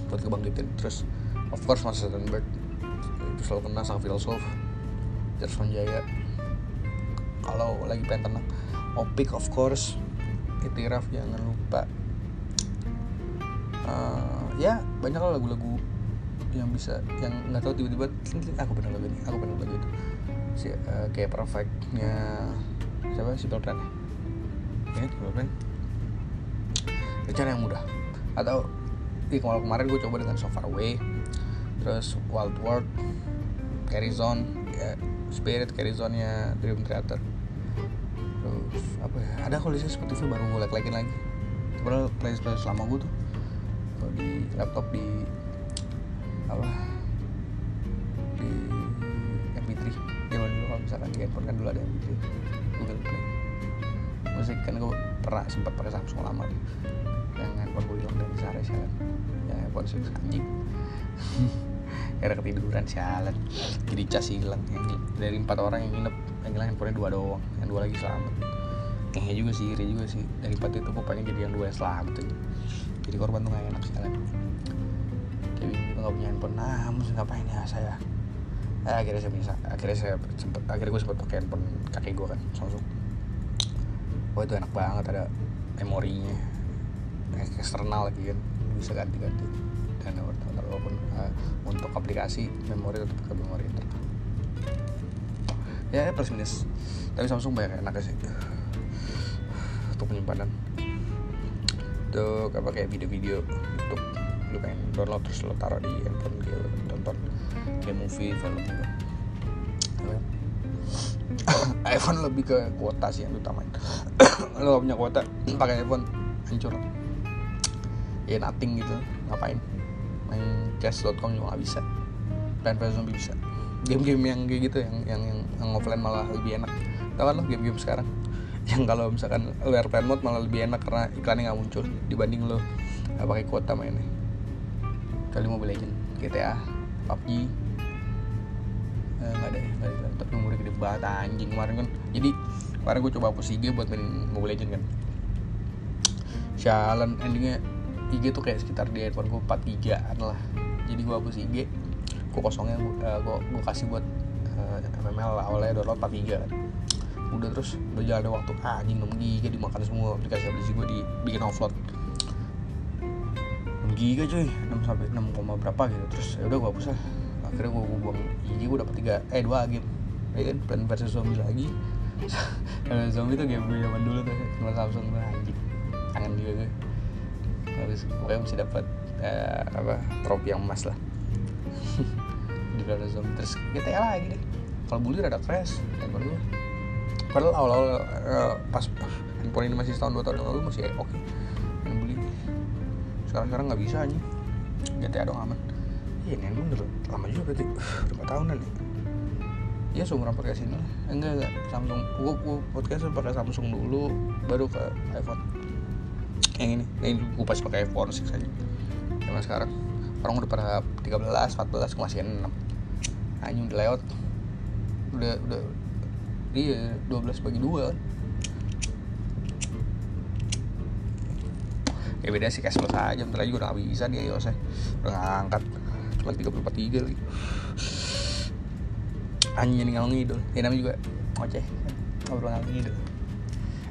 Buat kebangkitin terus of course Mas Bird itu selalu kena sang filsuf Gerson Jaya. Kalau lagi pengen tenang Opik of course Itiraf jangan lupa. Uh, ya banyak lagu-lagu yang bisa yang nggak tahu tiba-tiba aku pernah lagu ini aku pernah lagu itu. Si, uh, kayak perfectnya siapa? Si Plan ya? Simple Plan rencana yang mudah. Atau di kemarin kemarin gue coba dengan So Far Away terus Wild World Carry Zone ya Spirit Carry Zone nya Dream Theater. Terus apa ya ada kalau di Spotify baru gue like-likein lagi. Padahal playlist playlist lama gue tuh di laptop di apa di MP3 zaman dulu kalau misalkan di handphone kan dulu ada MP3 Google Play. Musik kan gue pernah sempat pakai Samsung lama tuh. Yang handphone gue hilang dari sehari sialan yang handphone sih anjing. Karena ketiduran sialan. Jadi cas hilang. Dari empat orang yang nginep yang hilang handphonenya dua doang. Yang dua lagi selamat. Kayaknya juga sih iri juga sih. Dari empat itu pokoknya jadi yang dua yang selamat aja jadi korban tuh gak enak sialan kayak bingung gitu gak punya handphone. Nah mesti ngapain ya saya? Eh, akhirnya saya bisa. Akhirnya saya sempet akhirnya gue sempet pakai handphone kakek gue kan Samsung wah itu enak banget ada memorinya. Eksternal lagi kan bisa ganti-ganti. Internal walaupun uh, untuk aplikasi memori tetap ke memori internal ya plus minus. Tapi Samsung banyak enaknya sih. Untuk penyimpanan. Untuk apa kayak video-video lu pengen download terus lo taruh di handphone gitu tonton kayak movie film gitu. iPhone lebih ke kuota sih yang utamain. Lo gak punya kuota pakai iPhone hancur. Ya nothing gitu ngapain? Main cash.com juga gak bisa. Plan vs zombie bisa. Game-game yang kayak gitu yang yang yang, yang offline malah lebih enak. Tau kan lo game-game sekarang? Yang kalau misalkan lo airplane mode malah lebih enak karena iklannya nggak muncul dibanding lo pakai kuota mainnya kali Mobile Legend GTA PUBG eh, nggak ada nggak ada tapi umurnya gede banget anjing. Kemarin kan jadi kemarin gue coba hapus IG buat main Mobile Legend kan. Sialan endingnya IG tuh kayak sekitar di handphone gue 4 giga lah. Jadi gue hapus IG gue kosongnya gue uh, gue kasih buat uh, MML awalnya download 4 giga. Kan udah terus berjalan waktu ah, anjing 6 giga dimakan semua. Aplikasi aplikasi gue dibikin offload. 6 giga cuy 6 sampai 6, berapa gitu. Terus ya udah gue hapus lah. Akhirnya gue, gue buang IG gue dapet 3 eh 2 game. Ya kan plan versus zombie lagi. Plan zombie tuh game gue zaman dulu tuh sama Samsung tuh anjing. Kangen juga gue. Habis pokoknya mesti dapat uh, apa trofi yang emas lah. Di Plan zombie. Terus GTA lagi deh. Kalau bully rada crash handphone gue. Padahal awal-awal uh, pas handphone ini masih setahun dua tahun yang lalu masih oke. okay. Sekarang sekarang nggak bisa aja GTA dong aman. Iya ini udah lama juga berarti. Empat tahunan ya? Ya seumuran pakai sini lah enggak enggak. Samsung. Gua, gua podcast pakai Samsung dulu baru ke iPhone. Yang ini. Ini gua pas pakai iPhone sih saja zaman sekarang. Orang udah pada 13, 14, gua masih 6 hanya udah lewat. Udah udah iya 12 bagi 2 ya beda sih cash plus aja bentar lagi udah bisa dia iOS nya udah ngangkat cuma 343 lagi. Anjing jadi ngalung ngidul. Ya namanya juga ngoceh. Ngobrol ngalung ngidul.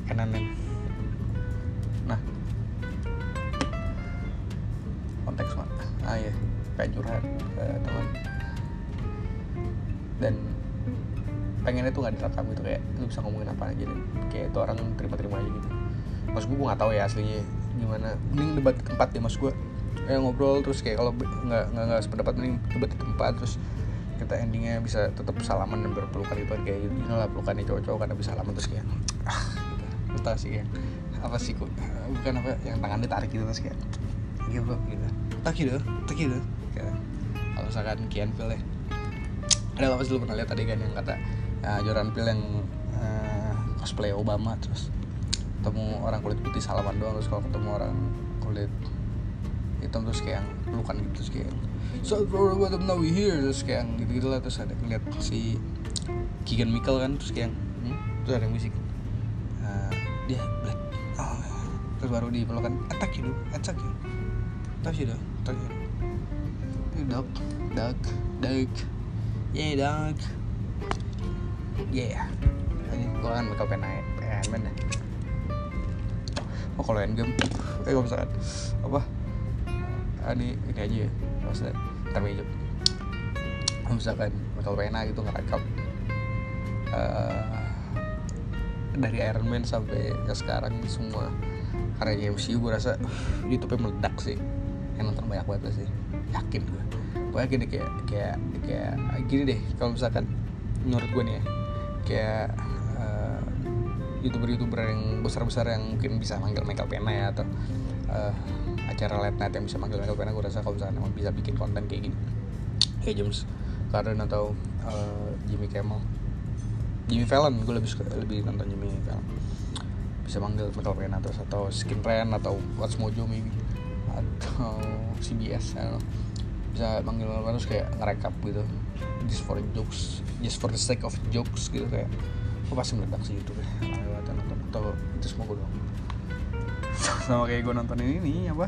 Kanan nah. Konteks mana ah ya pengen curhat ke teman. Dan pengennya tuh gak direkam gitu kayak lu bisa ngomongin apa aja dan kayak itu orang terima-terima aja gitu. Mas gue gue gak tahu ya aslinya gimana? Mending debat di tempat ya mas gue kayak ngobrol terus kayak kalau nggak nggak nggak sependapat mending debat di tempat terus kita endingnya bisa tetap salaman dan berpelukan itu kayak gitu. Inilah pelukannya cowok-cowok karena bisa salaman terus kayak ah gitu. Sih kayak apa sih kok bukan apa yang tangan ditarik gitu terus kayak gitu gitu. Tak gitu tak gitu kalau misalkan Kian Phil ya. Ada apa sih lu pernah lihat tadi kan yang kata uh, Jordan Peele yang uh, cosplay Obama terus ketemu orang kulit putih salaman doang terus kalau ketemu orang kulit hitam terus kayak yang pelukan gitu terus kayak so for what now we here. Terus kayak gitu gitu lah terus ada ngeliat si Keegan Michael kan terus kayak hmm? terus ada yang bisik uh, dia black. Oh. terus baru di pelukan attack you attack you. Attack you attack you. Dog. Dog. Dog. Yeah dog. Yeah. Ini gue kan bakal pengen pengen deh oh kalau endgame eh kalau misalkan apa? Ah, ini ini aja ya maksudnya intermediate kalau misalkan bakal pena gitu ngerekap uh, dari Iron Man sampai ke sekarang semua karya MCU gue rasa YouTube-nya meledak sih. Yang nonton banyak banget sih. Yakin gue gue yakin deh kayak kayak kayak gini deh kalau misalkan menurut gue nih ya kayak youtuber-youtuber yang besar-besar yang mungkin bisa manggil Michael Pena ya atau uh, acara late night yang bisa manggil Michael Pena gue rasa kalau misalnya emang bisa bikin konten kayak gini. Kayak James Corden atau uh, Jimmy Kimmel. Jimmy Fallon gue lebih suka lebih nonton Jimmy Fallon. Bisa manggil Michael Pena terus atau Skin Trend atau What's Mojo maybe. Atau CBS I don't bisa manggil terus kayak ngerekap gitu. Just for jokes just for the sake of jokes gitu kayak aku pasti meledak sih YouTube ya lewat nonton atau itu semua gue doang. Sama kayak gue nonton ini nih apa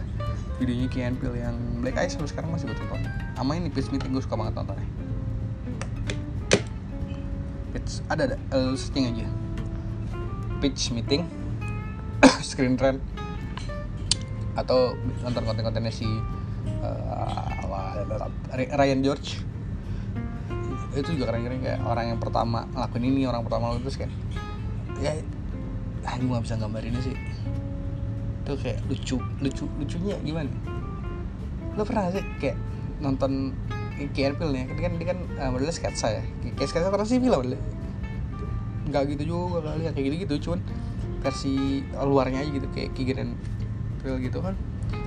videonya Kian Pil yang Black Eyes sampai sekarang masih gue tonton. Sama ini Pitch Meeting gue suka banget nontonnya. Pitch ada ada uh, setting aja. Pitch Meeting Screen Trend atau nonton konten-kontennya si uh, Ryan George itu juga keren-keren kayak orang yang pertama ngelakuin ini orang pertama lalu terus kan ya anjing nggak bisa gambarinnya sih. Itu kayak lucu lucu lucunya gimana? Lo pernah sih kayak nonton Kian Pil nih kan dia kan uh, sketsa ya. Kayak sketsa terus sih lah nggak gitu juga kali ya kayak gitu gitu cuman versi luarnya aja gitu kayak Kian Pil gitu kan.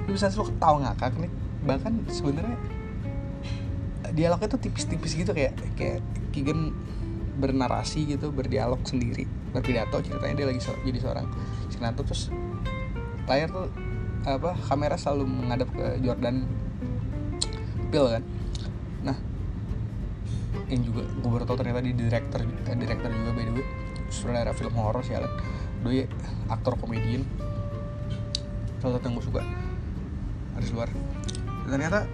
Lu bisa lo ketawa ngakak nih. Bahkan sebenarnya dialognya tuh tipis-tipis gitu kayak kayak Kigen bernarasi gitu berdialog sendiri berpidato ceritanya dia lagi so, jadi seorang senator terus layar tuh apa kamera selalu menghadap ke Jordan Peele kan? Nah yang juga gue baru tau ternyata di director eh, director juga by the way sutradara film horor sih Alan. Doi aktor komedian. Salah satu yang gue suka harus luar. Ternyata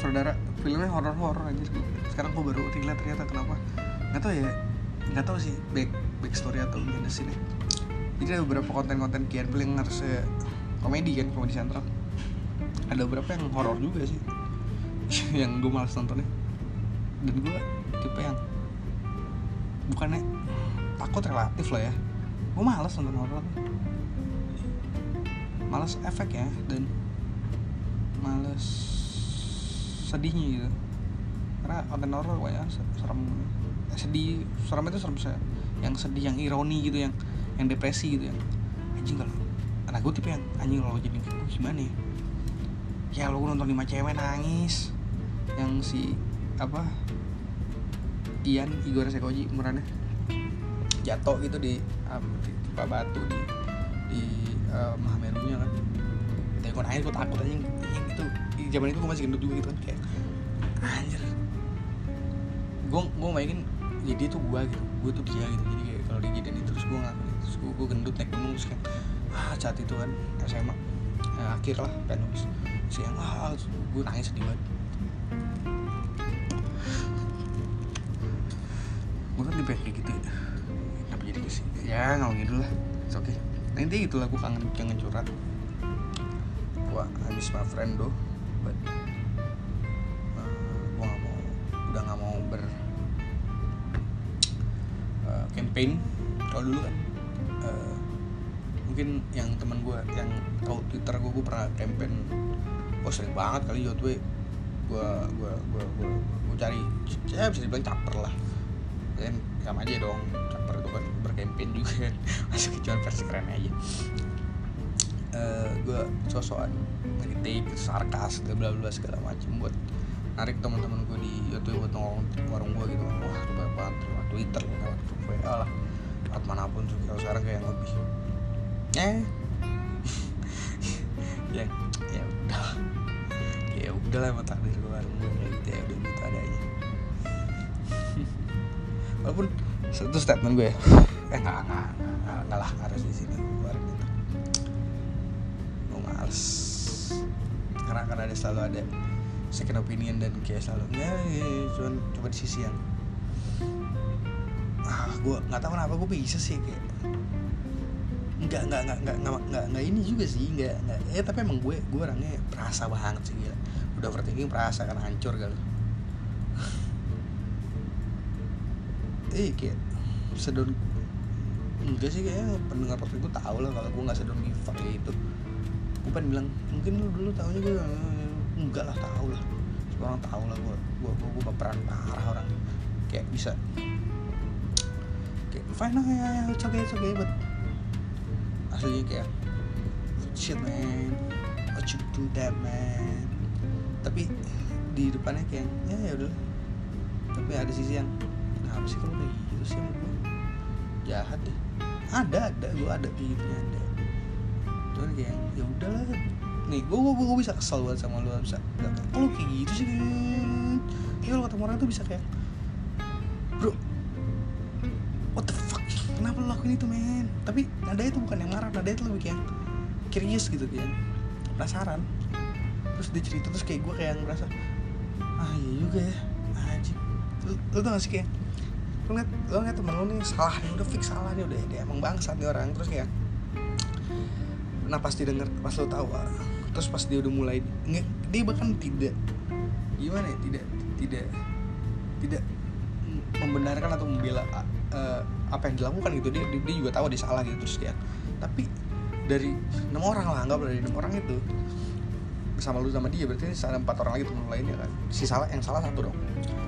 saudara filmnya horor horor aja sekarang gue baru relate ternyata kenapa. Nggak tau ya nggak tau sih back back story atau gimana sih jadi ada beberapa konten-konten Kian yang harus komedi kan komedi sentral ada beberapa yang horor juga sih yang gue malas nontonnya dan gue tipe yang bukannya takut relatif lah ya gue malas nonton horor malas efek ya dan males sedihnya gitu. Karena konten horor banyak serem. Sedih serem itu serem saya yang sedih yang ironi gitu yang yang depresi gitu yang anjing kalau anak gue tipe yang anjing kalau jadi kayak gue gimana ya? Ya lo nonton lima cewek nangis. Yang si apa Ian Igor Sekoji umurannya jatuh gitu di um, batu di di uh, Mahamerunya kan. Tapi gue nangis gue takut aja yang itu di zaman itu gue masih gendut juga gitu kan. Kayak anjir. Gue gue mainin ya dia tuh gue gitu. Gue tuh dia gitu. Jadi kayak kalau dia jadi terus gue ngelakuin terus gue, gue gendut naik gunung terus kayak ah saat itu kan SMA ya, akhir lah pengen nulis siang ah gue nangis sedih banget. Gue kan tipe kayak gitu ya kenapa jadi ke sini ya nggak gitu lah. Oke okay. nah intinya gitu lah gue kangen kangen curhat. Gue miss my friend doh but campaign kalau dulu kan uh, mungkin yang teman gue yang tahu twitter gue gue pernah campaign gue sering banget kali gue gue gue gue gue gue cari ya bisa dibilang caper lah. Kan sama aja dong caper itu kan berkampanye juga masih kecuali versi keren aja. Uh, gue sosokan ngeritik sarkas bla bla segala macam buat narik teman-teman gue di YouTube buat nongkrong warung gue gitu. Wah itu banyak banget. Lewat Twitter lewat WA lah. Lewat mana pun juga sekarang kayak yang lebih. Eh. Ya ya udah. Ya udah lah emang takdir gue warung gue kayak gitu ya udah gitu adanya walaupun itu statement gue ya. Eh nggak nggak nggak lah harus di sini. Keluarin itu. Gue males. Karena karena ada selalu ada second opinion dan kayak selalu ya, ya, ya cuman coba di sisi yang ah gue nggak tahu kenapa gue bisa sih kayak. Nggak nggak nggak nggak nggak nggak ini juga sih nggak nggak eh tapi emang gue gue orangnya perasa banget sih gila. Udah overthinking perasa kan hancur kali. Eh kayak sedon enggak sih kayaknya pendengar podcast gue tau lah kalau gue nggak sedon give kayak itu gue pengen bilang mungkin lu dulu tahunya gue enggak lah tau lah. Orang tau lah gue gue gue, gue baperan parah orang. Kayak bisa. Kayak fine lah ya ya it's okay it's okay but aslinya kayak shit man. What you do that man? Tapi di depannya kayak ya ya udah. Tapi ada sisi yang kenapa sih kalau kayak gitu sih gue jahat deh. Ada ada gue ada kayak gitu ada. Cuman kayak ya udahlah nih gue gue gue bisa kesel banget sama lu bisa. Kalau kayak gitu sih kayak kalau ketemu orang tuh bisa kayak bro what the fuck? Kenapa lu lakuin itu men tapi nada itu bukan yang marah nada itu lebih kayak curious gitu kan penasaran. Terus dia cerita terus kayak gue kayak ngerasa ah iya juga ya. Anjing. Lu, lu tau gak sih kayak lu ngeliat lu ngeliat temen lu nih salah nih udah fix salah nih udah dia emang bangsat nih orang. Terus kayak nah pas dia denger pas lu tahu ah, terus pas dia udah mulai nge dia bahkan tidak gimana ya tidak tidak tidak membenarkan atau membela uh, apa yang dilakukan gitu. Dia, dia juga tahu dia salah gitu terus kayak tapi dari enam orang lah anggap dari enam orang itu sama lu sama dia berarti ada empat orang lagi temen lainnya kan. Si salah yang salah satu dong.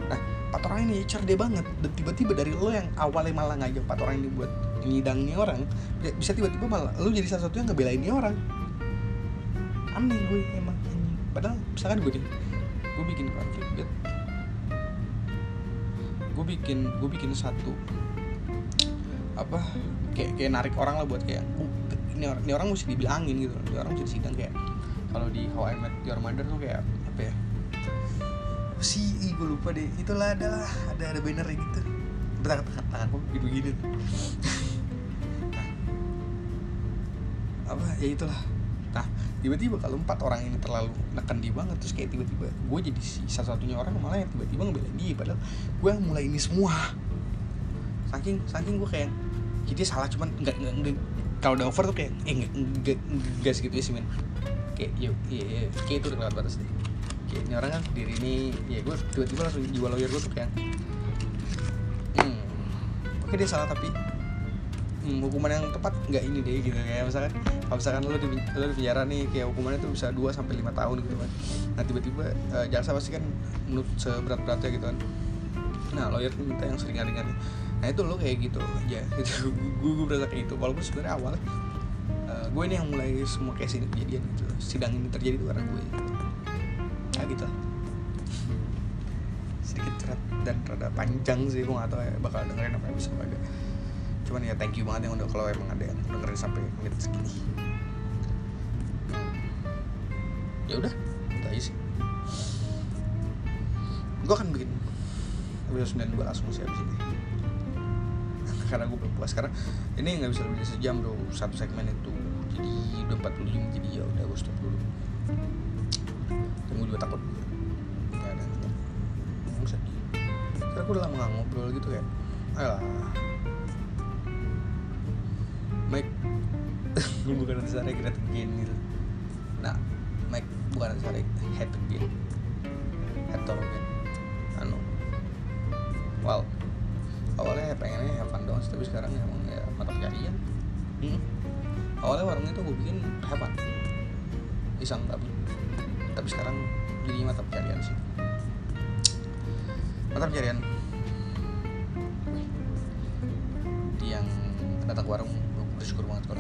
Nah empat orang ini cerdas banget dan tiba-tiba dari lo yang awalnya malah ngajak empat orang ini buat ngidang orang ya bisa tiba-tiba malah lu jadi salah satu yang ngebelain nih orang aneh gue emang padahal misalkan gue gue bikin konflik gue bikin gue bikin satu apa kayak kayak narik orang lah buat kayak oh, ini orang ini orang mesti dibilangin gitu. Ini orang mesti sidang kayak kalau di How I Met Your Mother tuh kayak apa ya si gue lupa deh itulah adalah ada ada banner gitu. Bentar tangan tangan kok gitu gini nah, apa ya itulah tiba-tiba kalau empat orang ini terlalu neken dia banget terus kayak tiba-tiba gue jadi si satu-satunya orang malah yang tiba-tiba ngebelain dia padahal gue yang mulai ini semua. Saking saking gue kayak jadi salah cuman nggak nggak kalau udah over tuh kayak eh nggak nggak segitu ya sih men. Kayak yuk iya, iya. Kayak itu udah lewat batas. Deh kayak ini orang kan sendiri ini ya gue tiba-tiba langsung jiwa lawyer gue tuh kayak hmm, oke dia salah tapi hmm, hukuman yang tepat nggak ini deh gitu. Kayak misalkan kalau misalkan lo di lo di penjara nih kayak hukumannya tuh bisa 2 sampai lima tahun gitu kan. Nah tiba-tiba uh, jaksa pasti kan menurut seberat-beratnya gitu kan. Nah lawyer tuh minta yang seringan-ringan. Nah itu lo kayak gitu aja. Gitu gue gue berasa kayak gitu. Walaupun sebenarnya awal uh, gue ini yang mulai semua kayak sini kejadian gitu. Sidang ini terjadi tuh karena gue nah gitu sedikit cerat dan rada panjang sih gue gak tau ya bakal dengerin apa bisa agak cuman ya thank you banget yang udah kalau emang ada yang dengerin sampai menit segini. Ya udah itu aja sih. Gue akan bikin episode 92 langsung sih abis ini. Karena gue belum puas karena ini nggak bisa lebih sejam bro. Satu segmen itu. Jadi udah 40 jam jadi ya udah gue stop dulu. Gue juga takut. Ya ngomong sedih karena gue udah lama gak ngobrol gitu ya. Alah gue bukan nanti sare great again gitu. Nah Mike bukan sare head again head again anu. Well awalnya ya pengennya have fun doang tapi sekarang ya emang ya mata pencarian hmm. awalnya warung itu gue bikin have fun. Iseng tapi tapi sekarang jadi mata pencarian sih. Mata pencarian yang datang ke warung gue bersyukur banget kalau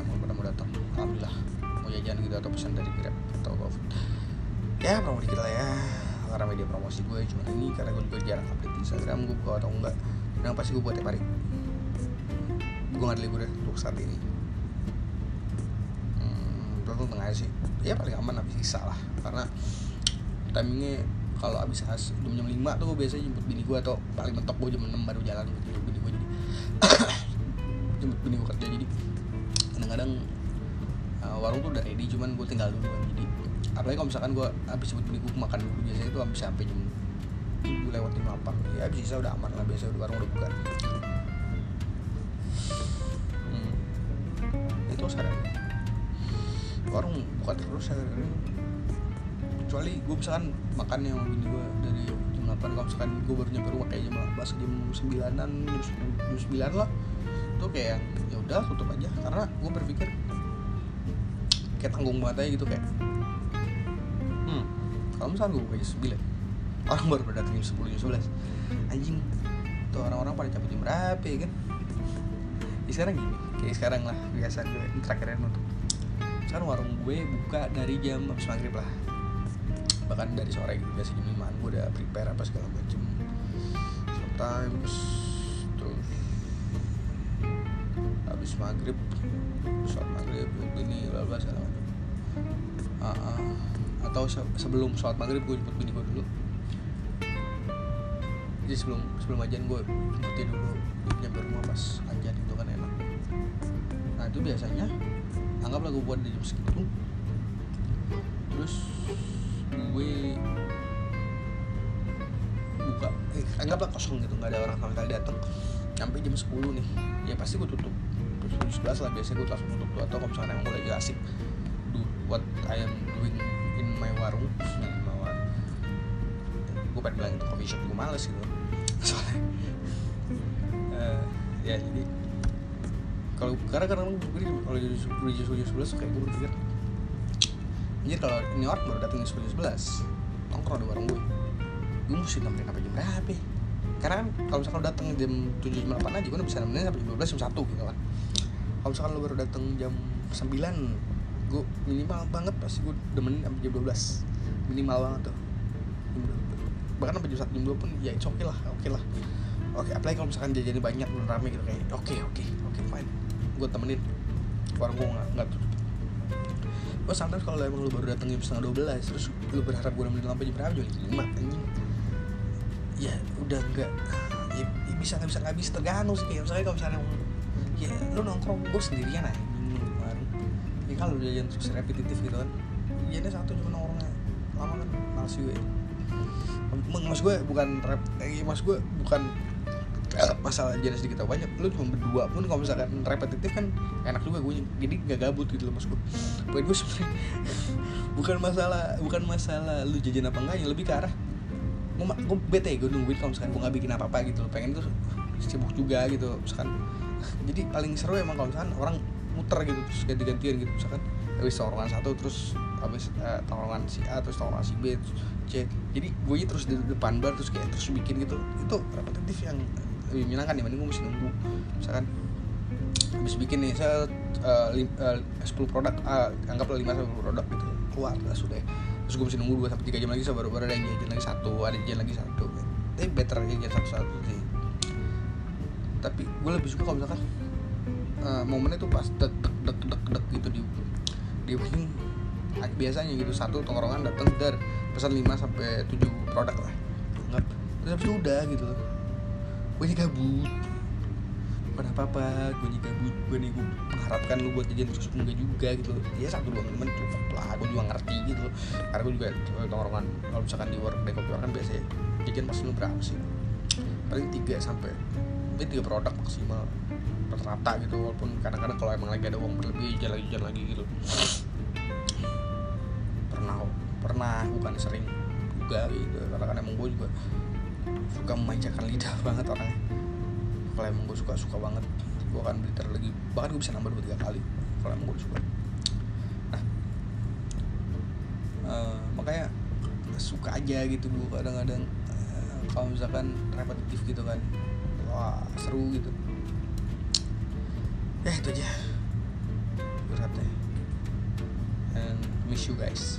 gitu atau pesan dari grab atau gofood ya promo dikit lah ya. Karena media promosi gue cuma ini karena gue juga jarang update di Instagram gue buka atau enggak. Yang pasti gue buat tiap hari? Gue gak ada libur ya untuk saat ini. Hmm, beruntung tengah sih. Ya paling aman habis isa lah. Karena timingnya kalau habis as jam jam lima tuh gue biasanya jemput bini gue atau paling mentok gue jam enam baru jalan jemput bini gue jadi jemput bini gue kerja. Jadi kadang-kadang warung tuh udah ready cuman gue tinggal dulu kan. Jadi apalagi kalau misalkan gue habis jemput bini gue makan dulu biasanya itu habis sampai jam tujuh lewat lima apa ya bisa udah aman lah biasa udah warung udah buka. Hmm. itu sadar warung buka terus sadar kecuali gue misalkan makan yang bini gue dari jam 8 kalau misalkan gue baru nyampe rumah kayak jam pas jam 9an jam 9 lah itu kayak ya udah tutup aja. Karena gue berpikir kayak tanggung banget aja gitu kayak hmm kalau misalkan gue buka jam 9 orang baru datang jam 10 jam 11 anjing tuh orang-orang pada capek jam berapa ya kan? Ya sekarang gini kayak sekarang lah biasa gue ini terakhirnya untuk sekarang warung gue buka dari jam habis maghrib lah. Bahkan dari sore gitu biasa jam 5 gue udah prepare apa segala macem. Sometimes terus habis maghrib sholat maghrib ini bla bla segala macam uh, atau se sebelum sholat maghrib gue jemput bini gue dulu. Jadi sebelum sebelum ajan gue jemputin dulu nyampe rumah pas ajan itu kan enak. Nah itu biasanya anggaplah gue buat di jam segitu. Terus gue buka eh, anggaplah kosong gitu nggak ada orang sama sekali datang sampai jam 10 nih ya pasti gue tutup. Terus jam 11 lah biasanya gue langsung tutup tuh atau kalau misalnya emang gue lagi asik what I am doing in my warung nah, gue pengen bilang itu coffee shop gue males gitu. Soalnya uh, ya jadi kalau karena kadang gue kalau di di jam sepuluh sebelas kayak gue berpikir anjir kalau ini orang baru datang jam sepuluh sebelas nongkrong ada warung gue gue mesti nemenin sampai jam berapa? Karena kan kalau misalkan datang jam tujuh jam delapan aja gue bisa nemenin sampai jam dua belas jam satu gitu kan kalau misalkan lo baru datang jam sembilan gue minimal banget pasti gue demenin sampai jam dua belas. Minimal banget tuh. Bahkan sampai jam satu jam dua pun ya oke okay lah oke okay lah. Oke apalagi kalau misalkan jajannya banyak dan rame gitu kayak oke okay, oke okay, oke okay, fine. Gue temenin. Warung gue nggak nggak tutup. Oh sometimes kalau emang lu baru datang jam setengah dua belas terus lu berharap gue nemenin sampai jam berapa jam lima anjing. Ya udah enggak ya, ya bisa nggak bisa nggak bisa tergantung sih kayak misalnya kalau misalnya ya lu nongkrong gue sendirian aja kalau jajan terus repetitif gitu kan. Jajannya satu cuma nongkrongnya lama kan males juga ya. Mas gue bukan rep eh, mas gue bukan masalah jalan sedikit atau banyak. Lu cuma berdua pun kalau misalkan repetitif kan enak juga gue jadi gak gabut gitu loh mas gue. Poin gue sebenarnya bukan masalah bukan masalah lu jajan apa enggak ya lebih ke arah gue, gue bete gue nungguin kalau misalkan gue gak bikin apa apa gitu loh. Pengen tuh sibuk juga gitu misalkan. Jadi paling seru emang kalau misalkan orang muter gitu terus ganti-gantian gitu. Misalkan habis tongkrongan satu terus habis uh, tongkrongan si A terus tongkrongan si B terus C. Jadi gue terus di depan bar terus kayak terus bikin gitu itu repetitif yang lebih menyenangkan dibanding gue mesti nunggu. Misalkan habis bikin nih saya uh, lim, uh, 10 produk uh, anggaplah 5 sampai produk gitu keluar lah sudah. Terus gue mesti nunggu 2 sampai 3 jam lagi baru baru ada yang jajan lagi satu ada jajan lagi satu. Tapi better jajan satu-satu sih. Tapi gue lebih suka kalau misalkan uh, momennya tuh pas dek dek dek dek dek gitu di di biasanya gitu satu tongkrongan datang dar pesan 5 sampai 7 produk lah. Anggap terus habis itu udah gitu. Gue nih gabut. Bukan apa apa gue nih gabut. Gue nih gue mengharapkan lu buat jajan terus enggak juga gitu. Ya satu dua menit cukup lah gue juga ngerti gitu. Karena gue juga tongkrongan kalau misalkan di work day kopi kan biasa ya jajan pasti lu berapa sih? Paling tiga sampai ini tiga produk maksimal rata-rata gitu walaupun kadang-kadang kalau emang lagi ada uang berlebih jalan jalan lagi gitu. Pernah pernah bukan sering juga gitu karena kan emang gue juga suka memanjakan lidah banget orangnya. Kalau emang gue suka suka banget gue akan beli lagi. Bahkan gue bisa nambah dua tiga kali kalau emang gue suka. Nah uh, makanya suka aja gitu gue kadang-kadang uh, kalau misalkan repetitif gitu kan wah seru gitu. Ya itu aja. Beratnya and miss you guys.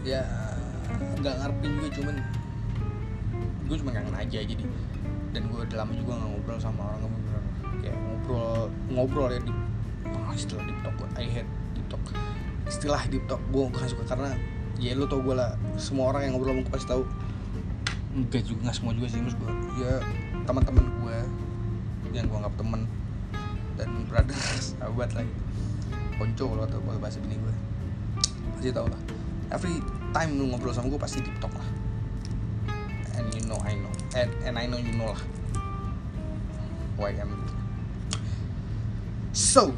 Ya nggak ngarepin juga cuman gue cuma kangen aja jadi. Dan gue udah lama juga nggak ngobrol sama orang bener kayak ngobrol ngobrol ya di oh, istilah deep talk I hate deep talk. Istilah deep talk gue gak suka karena ya lu tau gue lah. Semua orang yang ngobrol sama gue pasti tahu enggak juga nggak semua juga sih. Mas gue ya teman-teman gue yang gue anggap temen dan brother sahabat lagi ponco kalau tau kalau bahasa bini gue pasti tau lah. Every time lu ngobrol sama gue pasti talk lah. And you know I know. And, and I know you know lah. Why I'm gitu so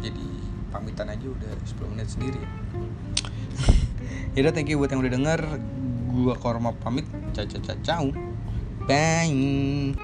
jadi pamitan aja udah 10 menit sendiri. ya udah thank you buat yang udah denger. Gua korma pamit. Ciao ciao ciao bye